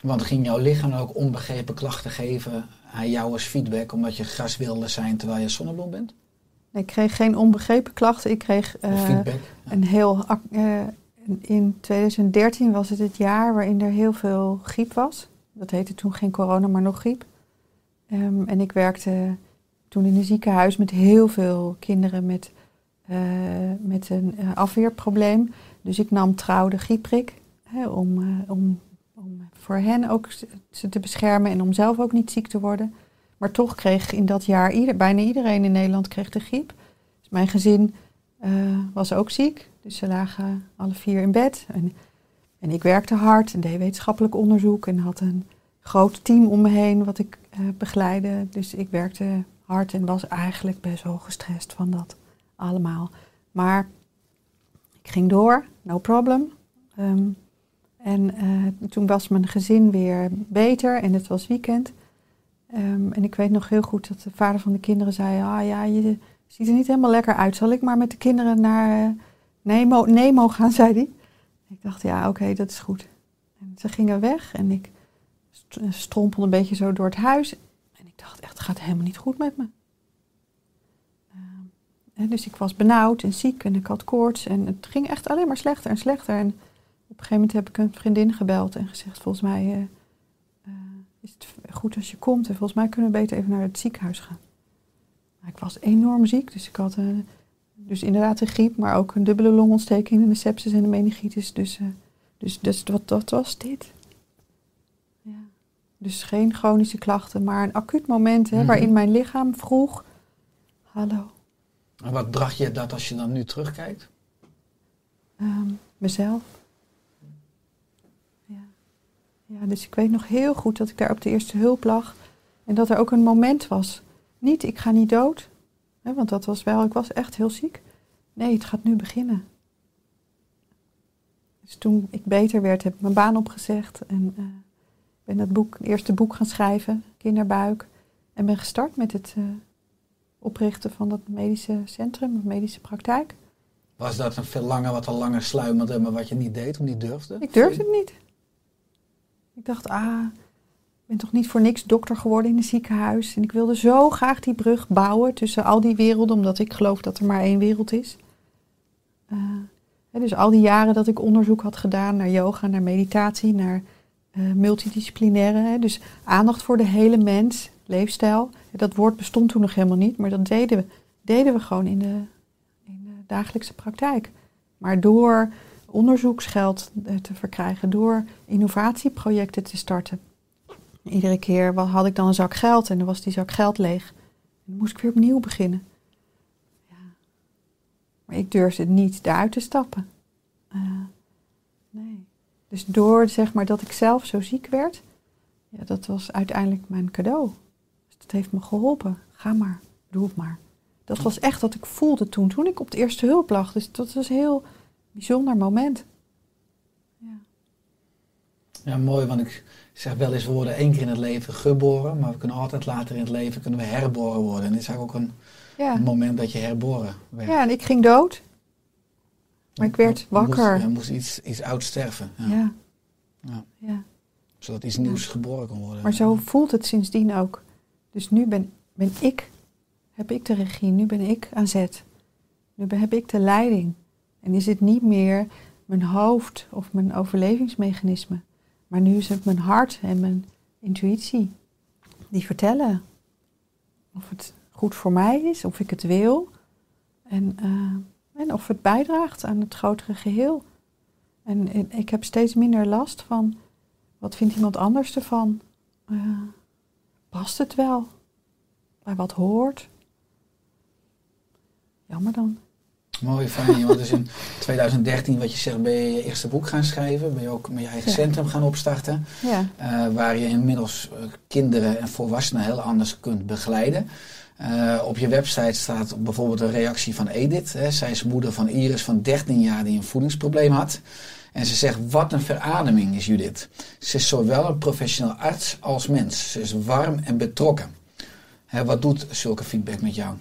Want ging jouw lichaam ook onbegrepen klachten geven aan jou als feedback omdat je gras wilde zijn terwijl je zonnebloem bent? Ik kreeg geen onbegrepen klachten. Ik kreeg eh, een heel. eh, in 2013 was het het jaar waarin er heel veel griep was. Dat heette toen geen corona, maar nog griep. Ehm, en ik werkte toen in een ziekenhuis met heel veel kinderen met, eh, met een afweerprobleem. Dus ik nam trouw de griepprik hè, om, om, om voor hen ook ze te beschermen en om zelf ook niet ziek te worden. Maar toch kreeg in dat jaar bijna iedereen in Nederland kreeg de griep. Dus mijn gezin eh, was ook ziek. Dus ze lagen alle vier in bed. En, en ik werkte hard en deed wetenschappelijk onderzoek. En had een groot team om me heen wat ik eh, begeleidde. Dus ik werkte hard en was eigenlijk best wel gestrest van dat allemaal. Maar ik ging door, no problem. Ehm, en eh, toen was mijn gezin weer beter en het was weekend. Ehm, en ik weet nog heel goed dat de vader van de kinderen zei: Ah ja, je ziet er niet helemaal lekker uit. Zal ik maar met de kinderen naar eh, Nemo, Nemo gaan, *laughs* zei hij. Ik dacht: Ja, oké, dat is goed. En ze gingen weg en ik st- strompelde een beetje zo door het huis. En ik dacht echt: Het gaat helemaal niet goed met me. Ehm, hè, dus ik was benauwd en ziek en ik had koorts. En het ging echt alleen maar slechter en slechter. En op een gegeven moment heb ik een vriendin gebeld en gezegd: Volgens mij. eh, eh, is het goed als je komt. En volgens mij kunnen we beter even naar het ziekenhuis gaan. Maar ik was enorm ziek, dus ik had eh, dus inderdaad een griep, maar ook een dubbele longontsteking en een sepsis en een meningitis. Dus, eh, dus, dus wat, wat was dit? Ja. Dus geen chronische klachten, maar een acuut moment hè, Mhm. waarin mijn lichaam vroeg, hallo, En wat bracht je dat als je dan nu terugkijkt? ehm, mezelf. Ja. dus ik weet nog heel goed dat ik daar op de eerste hulp lag. En dat er ook een moment was. Niet, ik ga niet dood. Hè, want dat was wel, ik was echt heel ziek. Nee, het gaat nu beginnen. Dus toen ik beter werd, heb ik mijn baan opgezegd. En eh, ben dat boek, het eerste boek gaan schrijven, Kinderbuik. En ben gestart met het eh, oprichten van dat medische centrum, of medische praktijk. Was dat een veel langer, wat al langer sluimerde, maar wat je niet deed, of niet durfde? Ik durfde het niet. Ik dacht, ah, ik ben toch niet voor niks dokter geworden in een ziekenhuis. En ik wilde zo graag die brug bouwen tussen al die werelden, omdat ik geloof dat er maar één wereld is. Eh, dus al die jaren dat ik onderzoek had gedaan naar yoga, naar meditatie, naar eh, multidisciplinaire. Hè, dus aandacht voor de hele mens, leefstijl. Dat woord bestond toen nog helemaal niet, maar dat deden we deden we gewoon in de, in de dagelijkse praktijk. Maar door onderzoeksgeld eh, te verkrijgen, door innovatieprojecten te starten. Iedere keer had ik dan een zak geld en dan was die zak geld leeg. Dan moest ik weer opnieuw beginnen. Ja. Maar ik durfde niet daaruit te stappen. Eh, nee. Dus door zeg maar dat ik zelf zo ziek werd, ja, dat was uiteindelijk mijn cadeau. Dus dat heeft me geholpen. Ga maar, doe het maar. Dat was echt wat ik voelde toen, toen ik op de eerste hulp lag. Dus dat was heel bijzonder moment. Ja. Ja, mooi, want ik zeg wel eens, we worden één keer in het leven geboren, maar we kunnen altijd later in het leven kunnen we herboren worden. En dit is eigenlijk ook een, Ja. een moment dat je herboren werd. ja, en ik ging dood. Maar ik werd Je wakker. Moest, je moest iets, iets oud sterven, ja. Ja. Ja. ja. zodat iets nieuws geboren kon worden. Maar zo voelt het sindsdien ook. Dus nu ben, ben ik, heb ik de regie, nu ben ik aan zet. Nu ben- heb ik de leiding. En is het niet meer mijn hoofd of mijn overlevingsmechanisme. Maar nu is het mijn hart en mijn intuïtie die vertellen of het goed voor mij is, of ik het wil. En, eh, en of het bijdraagt aan het grotere geheel. En, ik heb steeds minder last van wat vindt iemand anders ervan? Eh, past het wel? Bij wat hoort? Jammer dan. Mooi, fijn. Want dus in *laughs* 2013, wat je zegt, ben je je eerste boek gaan schrijven. Ben je ook met je eigen Ja. centrum gaan opstarten. Ja, eh, waar je inmiddels eh, kinderen en volwassenen heel anders kunt begeleiden. Eh, op je website staat bijvoorbeeld een reactie van Edith. Hè. Zij is moeder van Iris van 13 jaar die een voedingsprobleem had. En ze zegt, wat een verademing is Judith. Ze is zowel een professioneel arts als mens. Ze is warm en betrokken. Hè, wat doet zulke feedback met jou?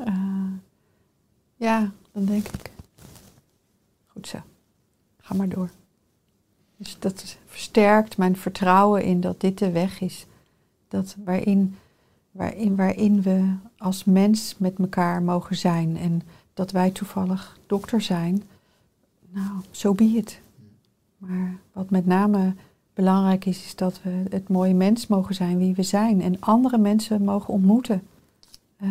Eh, ja, dan denk ik. Goed zo. Ga maar door. Dus dat versterkt mijn vertrouwen in dat dit de weg is. Dat waarin, waarin, waarin we als mens met elkaar mogen zijn. En dat wij toevallig dokter zijn. Nou, zo be it. Maar wat met name belangrijk is, is dat we het mooie mens mogen zijn wie we zijn. En andere mensen mogen ontmoeten. Eh,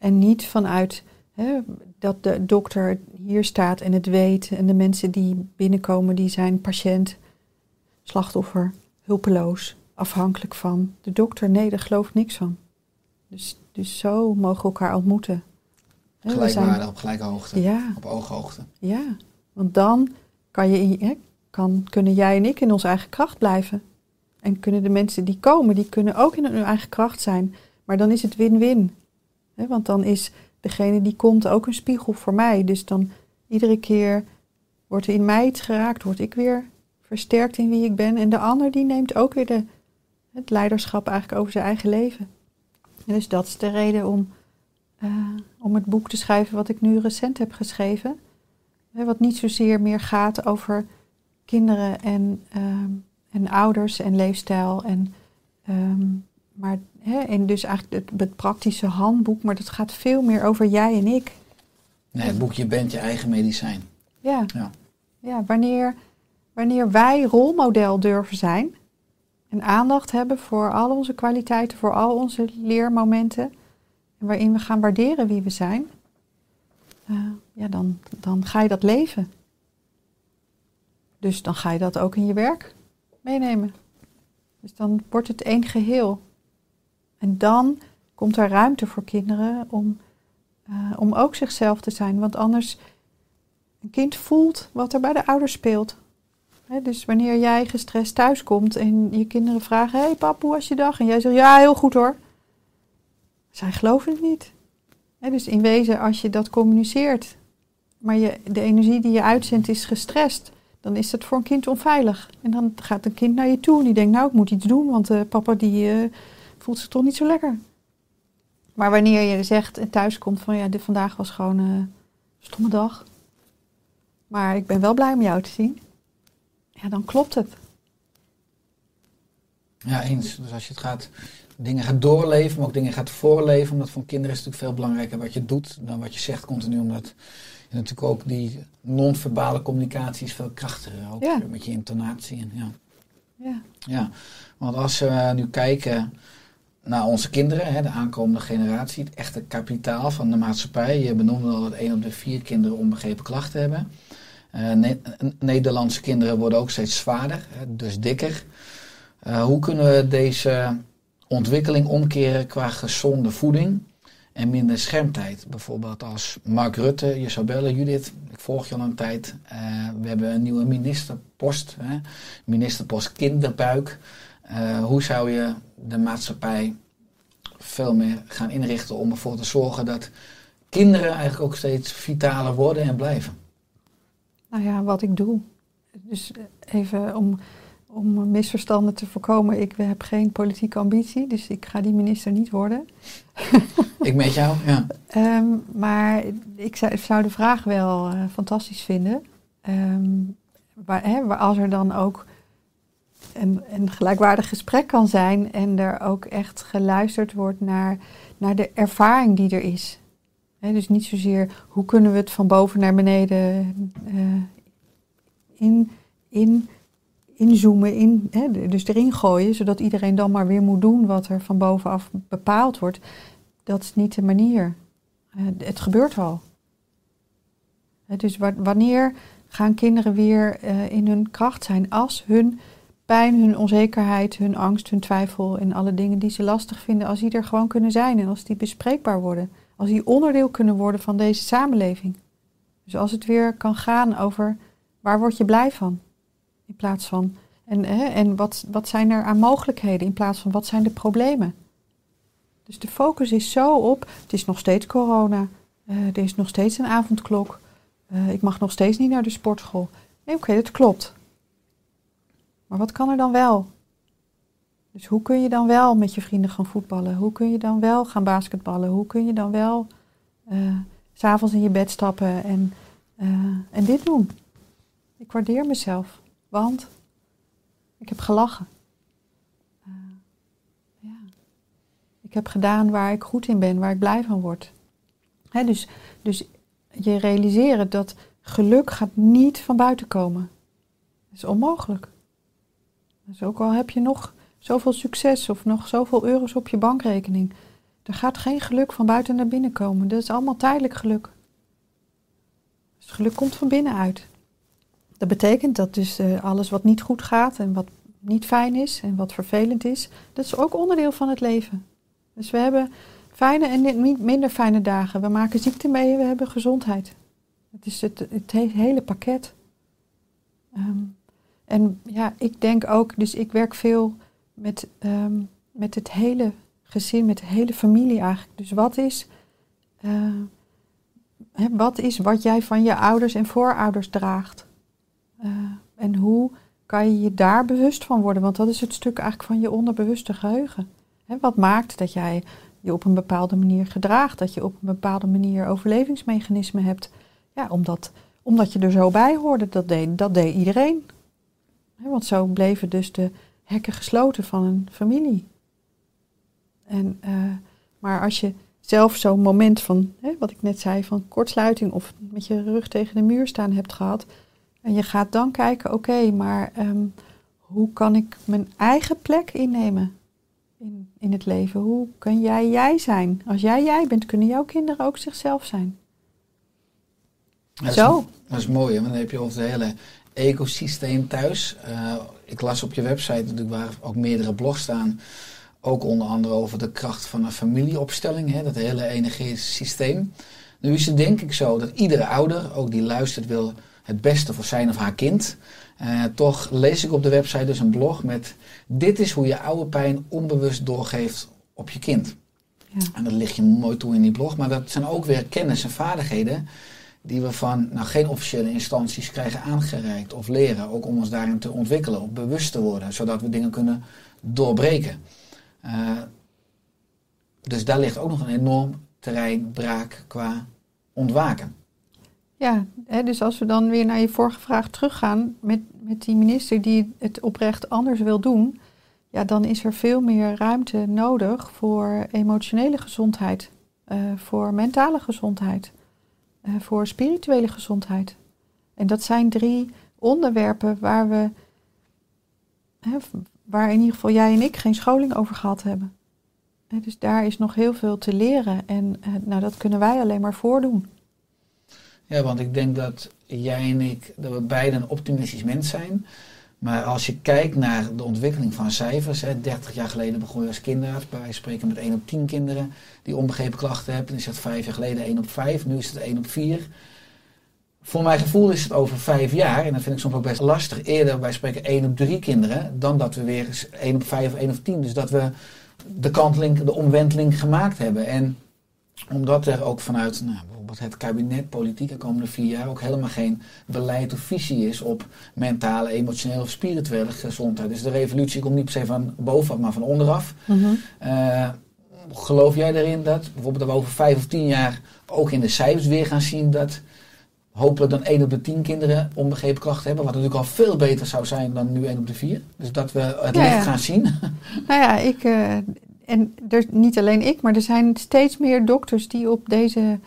en niet vanuit hè, dat de dokter hier staat en het weet. En de mensen die binnenkomen, die zijn patiënt, slachtoffer, hulpeloos, afhankelijk van de dokter. Nee, daar gelooft niks van. Dus, dus zo mogen we elkaar ontmoeten. Gelijkwaardig, zijn- op gelijke hoogte. Ja, Op ooghoogte. ja. Want dan kan je in, je- hè, kan, kunnen jij en ik in onze eigen kracht blijven. En kunnen de mensen die komen, die kunnen ook in hun eigen kracht zijn. Maar dan is het win-win. Want dan is degene die komt ook een spiegel voor mij. Dus dan iedere keer wordt er in mij iets geraakt, word ik weer versterkt in wie ik ben. En de ander die neemt ook weer de, het leiderschap eigenlijk over zijn eigen leven. En dus dat is de reden om, eh, om het boek te schrijven wat ik nu recent heb geschreven. Wat niet zozeer meer gaat over kinderen en, ehm, en ouders en leefstijl. En, ehm, maar, hè, en dus eigenlijk het, het praktische handboek, maar dat gaat veel meer over jij en ik. Nee, het boek Je bent je eigen medicijn. Ja, Ja. ja wanneer, wanneer wij rolmodel durven zijn en aandacht hebben voor al onze kwaliteiten, voor al onze leermomenten, en waarin we gaan waarderen wie we zijn, eh, ja, dan, dan ga je dat leven. Dus dan ga je dat ook in je werk meenemen. Dus dan wordt het één geheel. En dan komt er ruimte voor kinderen om, eh, om ook zichzelf te zijn. Want anders, een kind voelt wat er bij de ouders speelt. Dus wanneer jij gestrest thuiskomt en je kinderen vragen: Hé hey pap, hoe was je dag? En jij zegt: Ja, heel goed hoor. Zij geloven het niet. Dus in wezen, als je dat communiceert, maar je, de energie die je uitzendt is gestrest, dan is dat voor een kind onveilig. En dan gaat een kind naar je toe en die denkt: Nou, ik moet iets doen, want eh, papa die eh, voelt zich toch niet zo lekker. Maar wanneer je zegt en thuiskomt van ja, dit vandaag was gewoon eh, een stomme dag. Maar ik ben wel blij om jou te zien. Ja, dan klopt het. Ja, eens. Dus als je het gaat, dingen gaat doorleven, maar ook dingen gaat voorleven. Omdat voor kinderen is het natuurlijk veel belangrijker wat je doet dan wat je zegt continu. Omdat je natuurlijk ook die non-verbale communicatie is veel krachtiger. Ook Ja. met je intonatie. En, ja. Ja. ja, want als we nu kijken naar onze kinderen, hè, de aankomende generatie, het echte kapitaal van de maatschappij. Je benoemde al dat één op de vier kinderen onbegrepen klachten hebben. Eh, Ne- Nederlandse kinderen worden ook steeds zwaarder, hè, dus dikker. Eh, hoe kunnen we deze ontwikkeling omkeren qua gezonde voeding en minder schermtijd? Bijvoorbeeld als Mark Rutte bellen, Judith, ik volg je al een tijd. Eh, we hebben een nieuwe ministerpost, hè, ministerpost kinderbuik. Eh, hoe zou je de maatschappij veel meer gaan inrichten om ervoor te zorgen dat kinderen eigenlijk ook steeds vitaler worden en blijven? Nou ja, wat ik doe. Dus even om, om misverstanden te voorkomen. Ik heb geen politieke ambitie, dus ik ga die minister niet worden. *laughs* Ik met jou, ja. Ehm, maar ik zou, zou de vraag wel eh, fantastisch vinden. Ehm, waar, hè, waar als er dan ook een, een gelijkwaardig gesprek kan zijn en er ook echt geluisterd wordt naar, naar de ervaring die er is. Dus niet zozeer hoe kunnen we het van boven naar beneden eh, in, in, inzoomen, in, dus erin gooien, zodat iedereen dan maar weer moet doen wat er van bovenaf bepaald wordt. Dat is niet de manier. Eh, het gebeurt al. Dus wa- wanneer gaan kinderen weer eh, in hun kracht zijn als hun pijn, hun onzekerheid, hun angst, hun twijfel en alle dingen die ze lastig vinden, als die er gewoon kunnen zijn en als die bespreekbaar worden, als die onderdeel kunnen worden van deze samenleving. Dus als het weer kan gaan over waar word je blij van, in plaats van en, hè, en wat, wat zijn er aan mogelijkheden in plaats van wat zijn de problemen. Dus de focus is zo op, het is nog steeds corona, eh, er is nog steeds een avondklok, eh, ik mag nog steeds niet naar de sportschool. Nee, oké, dat klopt. Maar wat kan er dan wel? Dus hoe kun je dan wel met je vrienden gaan voetballen? Hoe kun je dan wel gaan basketballen? Hoe kun je dan wel eh, s s'avonds in je bed stappen en, eh, en dit doen? Ik waardeer mezelf, want ik heb gelachen. Eh, ja. Ik heb gedaan waar ik goed in ben, waar ik blij van word. Hè, dus, dus je realiseren dat geluk gaat niet van buiten komen. Dat is onmogelijk. Dus ook al heb je nog zoveel succes of nog zoveel euro's op je bankrekening. Er gaat geen geluk van buiten naar binnen komen. Dat is allemaal tijdelijk geluk. Dus geluk komt van binnenuit. Dat betekent dat dus eh, alles wat niet goed gaat en wat niet fijn is en wat vervelend is, dat is ook onderdeel van het leven. Dus we hebben fijne en niet minder fijne dagen. We maken ziekte mee we hebben gezondheid. Het is het, het he- hele pakket. Ehm, en ja, ik denk ook, dus ik werk veel met, ehm, met het hele gezin, met de hele familie eigenlijk. Dus wat is, eh, wat is wat jij van je ouders en voorouders draagt? Eh, en hoe kan je je daar bewust van worden? Want dat is het stuk eigenlijk van je onderbewuste geheugen. Hè, wat maakt dat jij je op een bepaalde manier gedraagt? Dat je op een bepaalde manier overlevingsmechanismen hebt? Ja, omdat, omdat je er zo bij hoorde. Dat deed, dat deed iedereen. Want zo bleven dus de hekken gesloten van een familie. En, eh, maar als je zelf zo'n moment van, hè, wat ik net zei, van kortsluiting of met je rug tegen de muur staan hebt gehad. En je gaat dan kijken, oké, maar ehm, hoe kan ik mijn eigen plek innemen in, in het leven? Hoe kun jij jij zijn? Als jij jij bent, kunnen jouw kinderen ook zichzelf zijn. Dat is- Zo. Dat is mooi, hè, want dan heb je het hele ecosysteem thuis. Eh, ik las op je website natuurlijk waar ook meerdere blogs staan. Ook onder andere over de kracht van een familieopstelling, hè, dat hele energetische systeem. Nu is het denk ik zo dat iedere ouder, ook die luistert, wil het beste voor zijn of haar kind. Eh, toch lees ik op de website dus een blog met dit is hoe je oude pijn onbewust doorgeeft op je kind. Ja. En dat ligt je mooi toe in die blog, maar dat zijn ook weer kennis en vaardigheden die we van nou, geen officiële instanties krijgen aangereikt of leren. Ook om ons daarin te ontwikkelen, of bewust te worden, zodat we dingen kunnen doorbreken. Eh, dus daar ligt ook nog een enorm terrein braak qua ontwaken. Ja, hè, dus als we dan weer naar je vorige vraag teruggaan met, met die minister die het oprecht anders wil doen, ja, dan is er veel meer ruimte nodig voor emotionele gezondheid, eh, voor mentale gezondheid, voor spirituele gezondheid. En dat zijn drie onderwerpen waar we, hè, waar in ieder geval jij en ik geen scholing over gehad hebben. Dus daar is nog heel veel te leren. En eh, nou, dat kunnen wij alleen maar voordoen. Ja, want ik denk dat jij en ik, dat we beiden een optimistisch mens zijn. Maar als je kijkt naar de ontwikkeling van cijfers, hè, 30 jaar geleden begon je als kinderarts, bij wijze spreken met 1 op 10 kinderen die onbegrepen klachten hebben. Dan is dat vijf jaar geleden 1 op 5, nu is het 1 op 4. Voor mijn gevoel is het over vijf jaar, en dat vind ik soms ook best lastig, eerder wij spreken 1 op 3 kinderen, dan dat we weer eens 1 op 5 of 1 op 10. Dus dat we de kanteling, de omwenteling gemaakt hebben. En omdat er ook vanuit nou, bijvoorbeeld het kabinet politiek de komende vier jaar ook helemaal geen beleid of visie is op mentale, emotionele of spirituele gezondheid. Dus de revolutie komt niet per se van bovenaf, maar van onderaf. Eh, geloof jij erin dat bijvoorbeeld dat we over vijf of tien jaar ook in de cijfers weer gaan zien dat hopelijk dan 1 op de 10 kinderen onbegrepen klachten hebben, wat natuurlijk al veel beter zou zijn dan nu 1 op de 4. Dus dat we het Ja, licht gaan zien. Nou ja, ik, eh, en er, niet alleen ik, maar er zijn steeds meer dokters die op deze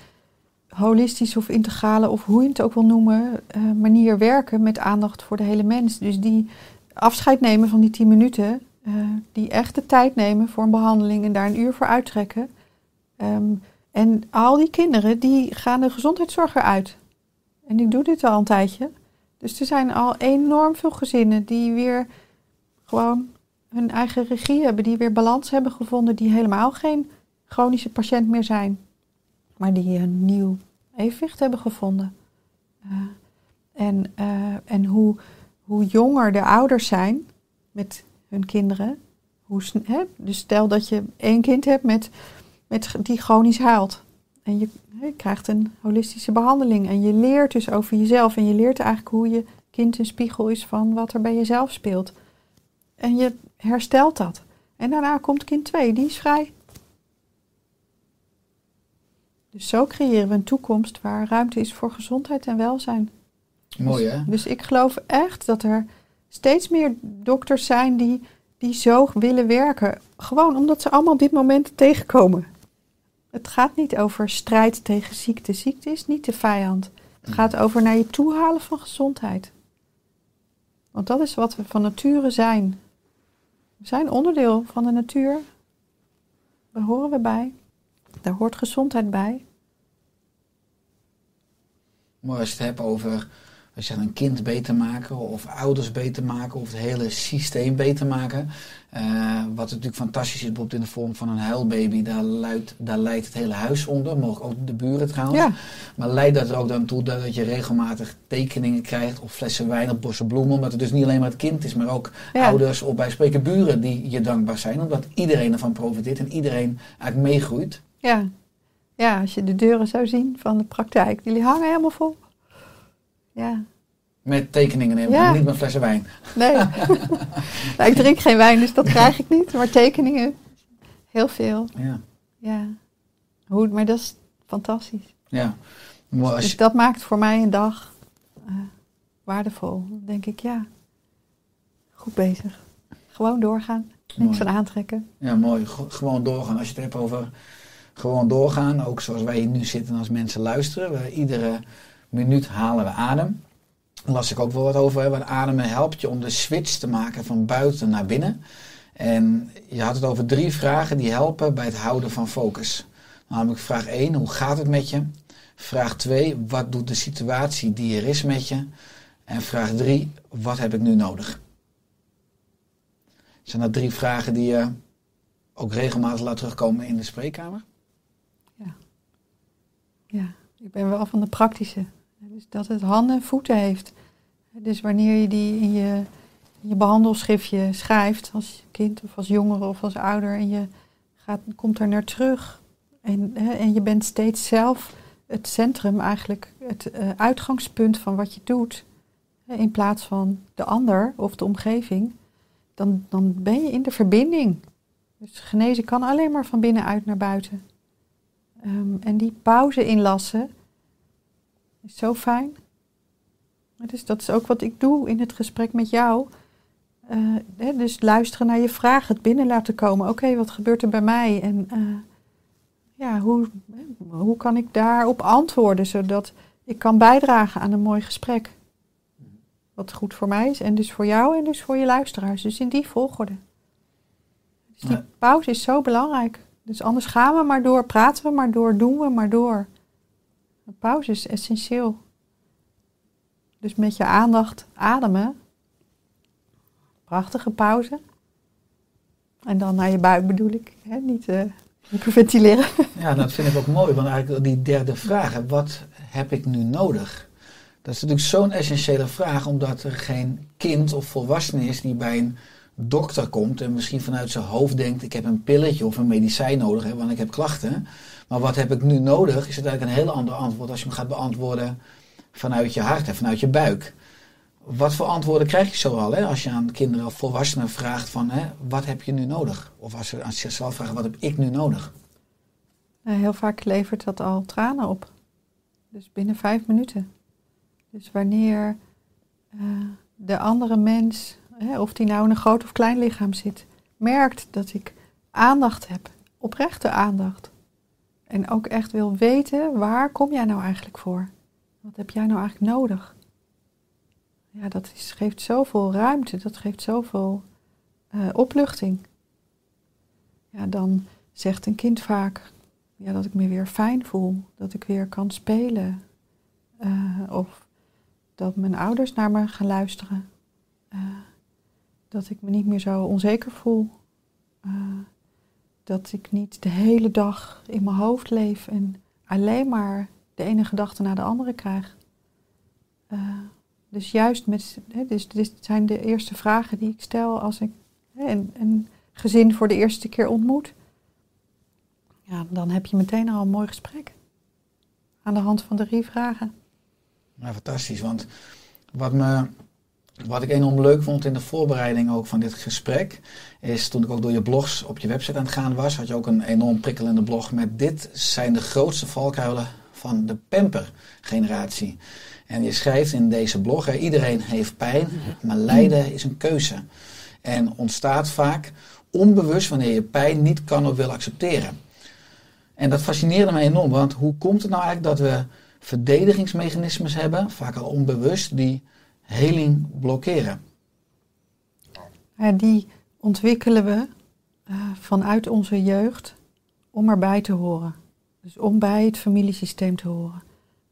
holistische of integrale, of hoe je het ook wil noemen, eh, manier werken met aandacht voor de hele mens. Dus die afscheid nemen van die 10 minuten, eh, die echt de tijd nemen voor een behandeling en daar een uur voor uittrekken. Ehm, en al die kinderen die gaan de gezondheidszorg uit. En ik doe dit al een tijdje. Dus er zijn al enorm veel gezinnen die weer gewoon hun eigen regie hebben, die weer balans hebben gevonden, die helemaal geen chronische patiënt meer zijn, maar die een nieuw evenwicht hebben gevonden. Eh, en eh, en hoe, hoe jonger de ouders zijn met hun kinderen, hoe, hè, dus stel dat je één kind hebt met, met, die chronisch huilt. En je, je krijgt een holistische behandeling en je leert dus over jezelf en je leert eigenlijk hoe je kind een spiegel is van wat er bij jezelf speelt. En je herstelt dat. En daarna komt kind 2, die is vrij. Dus zo creëren we een toekomst waar ruimte is voor gezondheid en welzijn. Mooi hè? Dus ik geloof echt dat er steeds meer dokters zijn die, die zo willen werken. Gewoon omdat ze allemaal op dit moment tegenkomen. Het gaat niet over strijd tegen ziekte. Ziekte is niet de vijand. Het gaat over naar je toe halen van gezondheid. Want dat is wat we van nature zijn. We zijn onderdeel van de natuur. Daar horen we bij. Daar hoort gezondheid bij. Maar als je het hebt over als je een kind beter maken of ouders beter maken of het hele systeem beter maken. eh, wat natuurlijk fantastisch is, bijvoorbeeld in de vorm van een huilbaby, daar, luidt, daar leidt het hele huis onder, mogelijk ook de buren trouwens. Ja, Maar leidt dat er ook dan toe dat dat je regelmatig tekeningen krijgt of flessen wijn of bossen bloemen, omdat het dus niet alleen maar het kind is, maar ook Ja. ouders of bij spreken buren die je dankbaar zijn, omdat iedereen ervan profiteert en iedereen eigenlijk meegroeit. ja. Ja, als je de deuren zou zien van de praktijk, die hangen helemaal vol. Ja, Met tekeningen in, Ja. niet met flessen wijn. nee. *laughs* nou, ik drink geen wijn, dus dat krijg ik niet. Maar tekeningen, heel veel. Ja. Ja. Hoe, maar dat is fantastisch. ja. Maar als Dus dat maakt voor mij een dag eh, waardevol. Dan denk ik, ja, goed bezig. Gewoon doorgaan. Niks van aantrekken. Ja, mooi. Go- gewoon doorgaan. Als je het hebt over gewoon doorgaan, ook zoals wij hier nu zitten als mensen luisteren. We, iedere minuut halen we adem. Daar las ik ook wel wat over. Want ademen helpt je om de switch te maken van buiten naar binnen. En je had het over drie vragen die helpen bij het houden van focus. Namelijk vraag 1, hoe gaat het met je? Vraag 2, wat doet de situatie die er is met je? En vraag 3, wat heb ik nu nodig? Zijn dat drie vragen die je ook regelmatig laat terugkomen in de spreekkamer? Ja, ik ben wel van de praktische. Dus dat het handen en voeten heeft. Dus wanneer je die in je, in je behandelschriftje schrijft, als kind of als jongere of als ouder, en je gaat, komt er naar terug. En, hè, en je bent steeds zelf het centrum, eigenlijk het eh, uitgangspunt van wat je doet. In plaats van de ander of de omgeving. Dan, dan ben je in de verbinding. Dus genezen kan alleen maar van binnenuit naar buiten. Ehm, en die pauze inlassen is zo fijn. Dus dat is ook wat ik doe in het gesprek met jou. Eh, hè, dus luisteren naar je vragen, het binnen laten komen. Oké, wat gebeurt er bij mij? En eh, ja, hoe, hoe kan ik daarop antwoorden, zodat ik kan bijdragen aan een mooi gesprek? Wat goed voor mij is en dus voor jou en dus voor je luisteraars. Dus in die volgorde. Dus die pauze is zo belangrijk. Dus anders gaan we maar door, praten we maar door, doen we maar door. Een pauze is essentieel. Dus met je aandacht ademen. Prachtige pauze. En dan naar je buik bedoel ik, hè? niet uh, hyperventileren. *laughs* Ja, dat vind ik ook mooi, want eigenlijk die derde vraag, wat heb ik nu nodig? Dat is natuurlijk zo'n essentiële vraag, omdat er geen kind of volwassene is die bij een dokter komt en misschien vanuit zijn hoofd denkt: ik heb een pilletje of een medicijn nodig, hè, want ik heb klachten. Maar wat heb ik nu nodig, is eigenlijk een heel ander antwoord als je hem gaat beantwoorden vanuit je hart en vanuit je buik. Wat voor antwoorden krijg je zoal hè, als je aan kinderen of volwassenen vraagt van hè, wat heb je nu nodig? Of als ze aan zichzelf vragen wat heb ik nu nodig? Heel vaak levert dat al tranen op. Dus binnen vijf minuten. Dus wanneer uh, de andere mens, hè, of die nou in een groot of klein lichaam zit, merkt dat ik aandacht heb, oprechte aandacht. En ook echt wil weten, waar kom jij nou eigenlijk voor? Wat heb jij nou eigenlijk nodig? Ja, dat geeft zoveel ruimte, dat geeft zoveel uh, opluchting. Ja, dan zegt een kind vaak ja, dat ik me weer fijn voel, dat ik weer kan spelen. Uh, of dat mijn ouders naar me gaan luisteren. Uh, dat ik me niet meer zo onzeker voel. Dat ik niet de hele dag in mijn hoofd leef en alleen maar de ene gedachte naar de andere krijg. Dus juist met, hè, dus dit zijn de eerste vragen die ik stel als ik een, een, gezin voor de eerste keer ontmoet. Ja, dan heb je meteen al een mooi gesprek. Aan de hand van drie vragen. Ja, fantastisch. Want wat, me, wat ik enorm leuk vond in de voorbereiding ook van dit gesprek, is toen ik ook door je blogs op je website aan het gaan was, had je ook een enorm prikkelende blog met dit zijn de grootste valkuilen van de pamper-generatie. En je schrijft in deze blog, hè, iedereen heeft pijn, maar lijden is een keuze. En ontstaat vaak onbewust wanneer je pijn niet kan of wil accepteren. En dat fascineerde mij enorm, want hoe komt het nou eigenlijk dat we verdedigingsmechanismes hebben, vaak al onbewust, die heling blokkeren? Die ontwikkelen we uh, vanuit onze jeugd om erbij te horen. Dus om bij het familiesysteem te horen.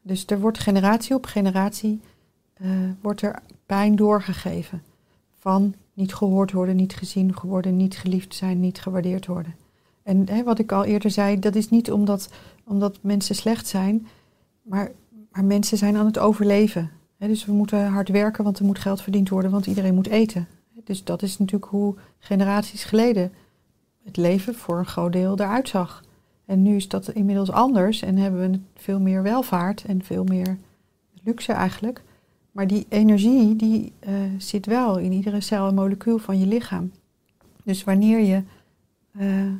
Dus er wordt generatie op generatie uh, wordt er pijn doorgegeven. Van niet gehoord worden, niet gezien worden, niet geliefd zijn, niet gewaardeerd worden. En hè, wat ik al eerder zei, dat is niet omdat, omdat mensen slecht zijn, maar, maar mensen zijn aan het overleven. Dus we moeten hard werken, want er moet geld verdiend worden, want iedereen moet eten. Dus dat is natuurlijk hoe generaties geleden het leven voor een groot deel eruit zag. En nu is dat inmiddels anders en hebben we veel meer welvaart en veel meer luxe eigenlijk. Maar die energie die uh, zit wel in iedere cel en molecuul van je lichaam. Dus wanneer je uh,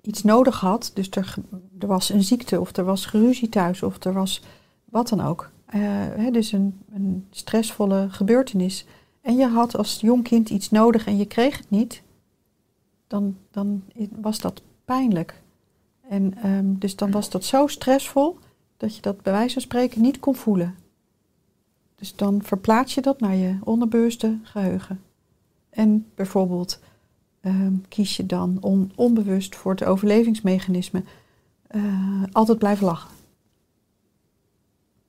iets nodig had, dus er, er, was een ziekte of er was geruzie thuis of er was wat dan ook. Hè, dus een, stressvolle gebeurtenis. En je had als jong kind iets nodig en je kreeg het niet, dan, dan was dat pijnlijk. En um, dus dan was dat zo stressvol dat je dat bij wijze van spreken niet kon voelen. Dus dan verplaats je dat naar je onderbewuste geheugen. En bijvoorbeeld um, kies je dan on, onbewust voor het overlevingsmechanisme uh, altijd blijven lachen.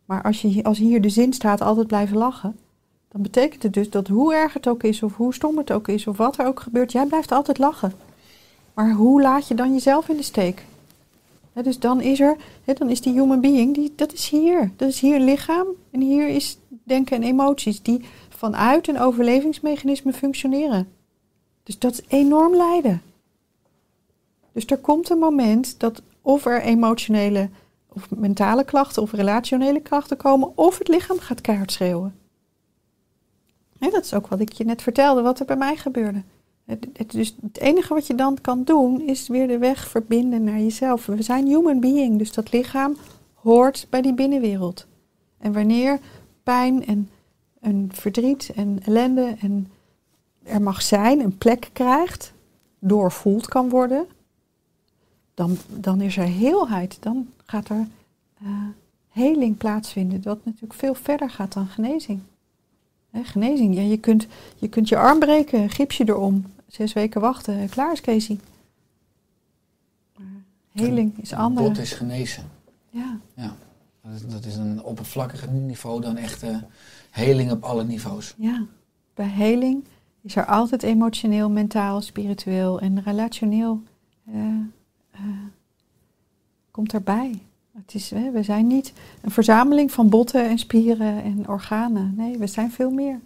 Maar als, je, als hier de zin staat altijd blijven lachen, dan betekent het dus dat hoe erg het ook is, of hoe stom het ook is, of wat er ook gebeurt, jij blijft altijd lachen. Maar hoe laat je dan jezelf in de steek? dus dan is er, dan is die human being, die, dat is hier. Dat is hier lichaam en hier is denken en emoties die vanuit een overlevingsmechanisme functioneren. Dus dat is enorm lijden. Dus er komt een moment dat of er emotionele of mentale klachten of relationele klachten komen, of het lichaam gaat keihard schreeuwen. dat is ook wat ik je net vertelde, wat er bij mij gebeurde. Het, het, dus het enige wat je dan kan doen is weer de weg verbinden naar jezelf. We zijn human being, dus dat lichaam hoort bij die binnenwereld. En wanneer pijn en, en verdriet en ellende en er mag zijn, een plek krijgt, doorvoeld kan worden, dan, dan is er heelheid. Dan gaat er uh, heling plaatsvinden, wat natuurlijk veel verder gaat dan genezing. genezing, ja, je, kunt, je kunt je arm breken, gipsje erom, zes weken wachten, klaar is Casey. Heling is anders. bot is genezen. Ja, Ja. Dat is, dat is een oppervlakkiger niveau dan echte heling op alle niveaus. ja. Bij heling is er altijd emotioneel, mentaal, spiritueel en relationeel eh, eh, komt erbij. Het is, hè, we zijn niet een verzameling van botten en spieren en organen. Nee, we zijn veel meer.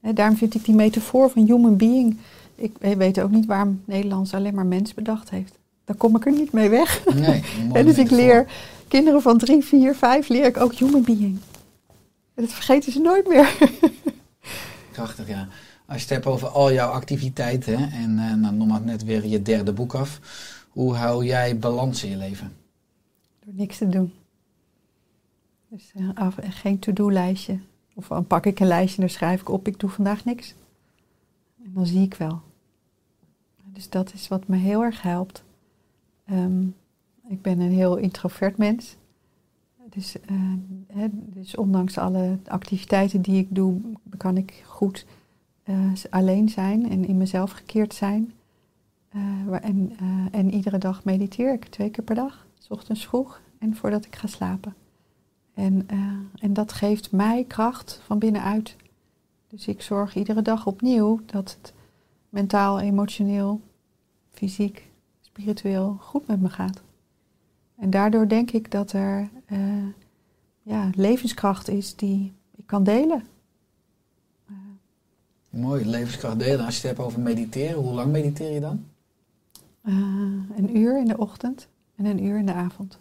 Hè, daarom vind ik die metafoor van human being. Ik weet ook niet waarom Nederlands alleen maar mens bedacht heeft. Daar kom ik er niet mee weg. Nee, *laughs* En dus ik leer kinderen van drie, vier, vijf leer ik ook human being. En dat vergeten ze nooit meer. *laughs* Krachtig, ja. Als je het hebt over al jouw activiteiten, en eh, nou, nog maar net weer je derde boek af. Hoe hou jij balans in je leven? Door niks te doen. Dus eh, af, en geen to-do-lijstje. Of dan pak ik een lijstje en dan schrijf ik op, ik doe vandaag niks. En dan zie ik wel. Dus dat is wat me heel erg helpt. Ehm, ik ben een heel introvert mens. Dus, eh, dus ondanks alle activiteiten die ik doe, kan ik goed eh, alleen zijn en in mezelf gekeerd zijn. Eh, en, eh, en iedere dag mediteer ik, twee keer per dag. S ochtends vroeg en voordat ik ga slapen. En, en dat geeft mij kracht van binnenuit. Dus ik zorg iedere dag opnieuw dat het mentaal, emotioneel, fysiek, spiritueel goed met me gaat. En daardoor denk ik dat er ja, levenskracht is die ik kan delen. Mooi, levenskracht delen. Als je het hebt over mediteren, hoe lang mediteer je dan? Eh, een uur in de ochtend en een uur in de avond.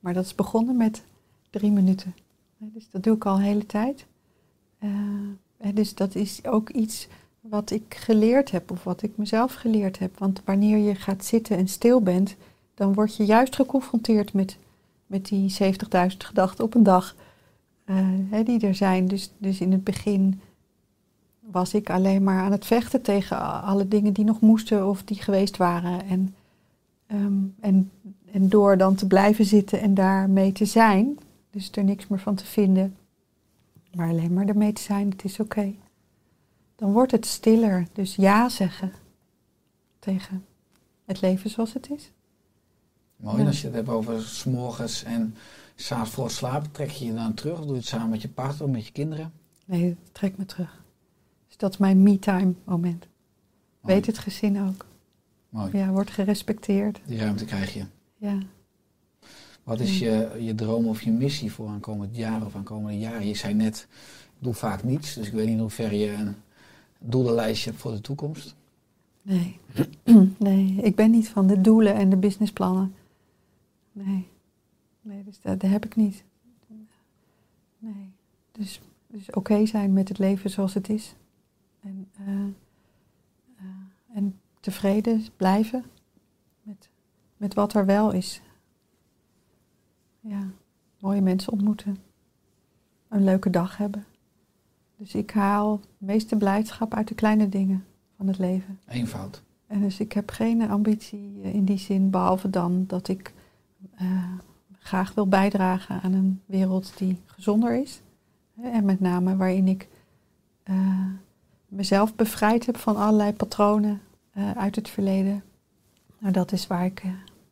Maar dat is begonnen met drie minuten. Eh, Dus dat doe ik al een hele tijd. Eh, dus dat is ook iets wat ik geleerd heb of wat ik mezelf geleerd heb. Want wanneer je gaat zitten en stil bent, dan word je juist geconfronteerd met, met die 70.000 gedachten op een dag die er zijn. Dus, dus in het begin was ik alleen maar aan het vechten tegen alle dingen die nog moesten of die geweest waren. En, ehm, en, en door dan te blijven zitten en daarmee te zijn, dus er niks meer van te vinden, maar alleen maar ermee te zijn, het is oké. Dan wordt het stiller. Dus ja zeggen tegen het leven zoals het is. Mooi, Ja. als je het hebt over s'morgens en s'avonds voor slapen, trek je je dan terug? Of doe je het samen met je partner of met je kinderen? Nee, trek me terug. Dat is mijn me-time moment. Mooi. Weet het gezin ook. Mooi, Ja, wordt gerespecteerd. die ruimte krijg je. Ja. Wat is je, je droom of je missie voor aankomend jaar of aankomende jaren? Je zei net, ik doe vaak niets, dus ik weet niet in hoeverre je een doelenlijstje hebt voor de toekomst. Nee. *clears throat* nee, ik ben niet van de doelen en de businessplannen. Nee. Nee, dus dat, dat heb ik niet. Nee. Dus, dus oké zijn met het leven zoals het is. En, eh, eh, en tevreden blijven met, met wat er wel is. Ja, mooie mensen ontmoeten. Een leuke dag hebben. Dus ik haal het meeste blijdschap uit de kleine dingen van het leven. Eenvoud. En dus ik heb geen ambitie in die zin, behalve dan dat ik eh, graag wil bijdragen aan een wereld die gezonder is. En met name waarin ik mezelf bevrijd heb van allerlei patronen eh, uit het verleden. Nou, dat is waar ik eh,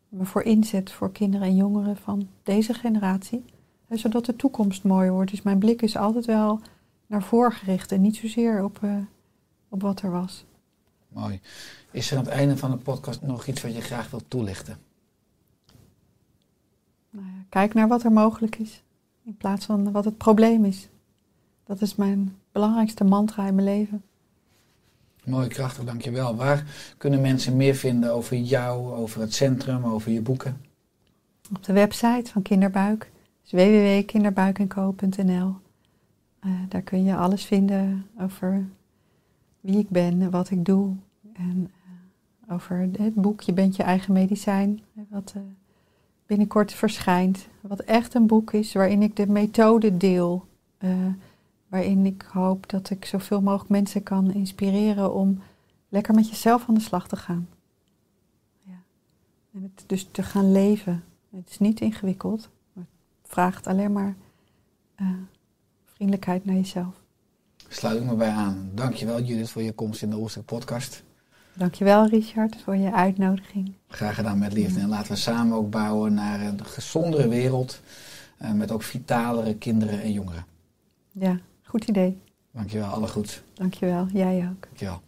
me voor inzet voor kinderen en jongeren van deze generatie. Hè, zodat de toekomst mooier wordt. Dus mijn blik is altijd wel naar voren gericht en niet zozeer op, eh, op wat er was. Mooi. Is er aan het einde van de podcast nog iets wat je graag wilt toelichten? Nou ja, kijk naar wat er mogelijk is, in plaats van wat het probleem is. Dat is mijn belangrijkste mantra in mijn leven. Mooi, krachtig, dankjewel. Waar kunnen mensen meer vinden over jou, over het centrum, over je boeken? Op de website van Kinderbuik, dus www.kinderbuikenco.nl. Eh, daar kun je alles vinden over wie ik ben en wat ik doe. En eh, over het boek Je bent je eigen medicijn, eh, wat binnenkort verschijnt. Wat echt een boek is waarin ik de methode deel. Waarin ik hoop dat ik zoveel mogelijk mensen kan inspireren om lekker met jezelf aan de slag te gaan. Ja. En het dus te gaan leven. Het is niet ingewikkeld, maar het vraagt alleen maar eh, vriendelijkheid naar jezelf. Sluit ik me bij aan. Dankjewel Judith voor je komst in de Oerstek podcast. Dankjewel Richard voor je uitnodiging. Graag gedaan met liefde. En laten we samen ook bouwen naar een gezondere wereld. eh, met ook vitalere kinderen en jongeren. Ja, goed idee. Dankjewel, alle goed. Dankjewel. Jij ook. Dankjewel.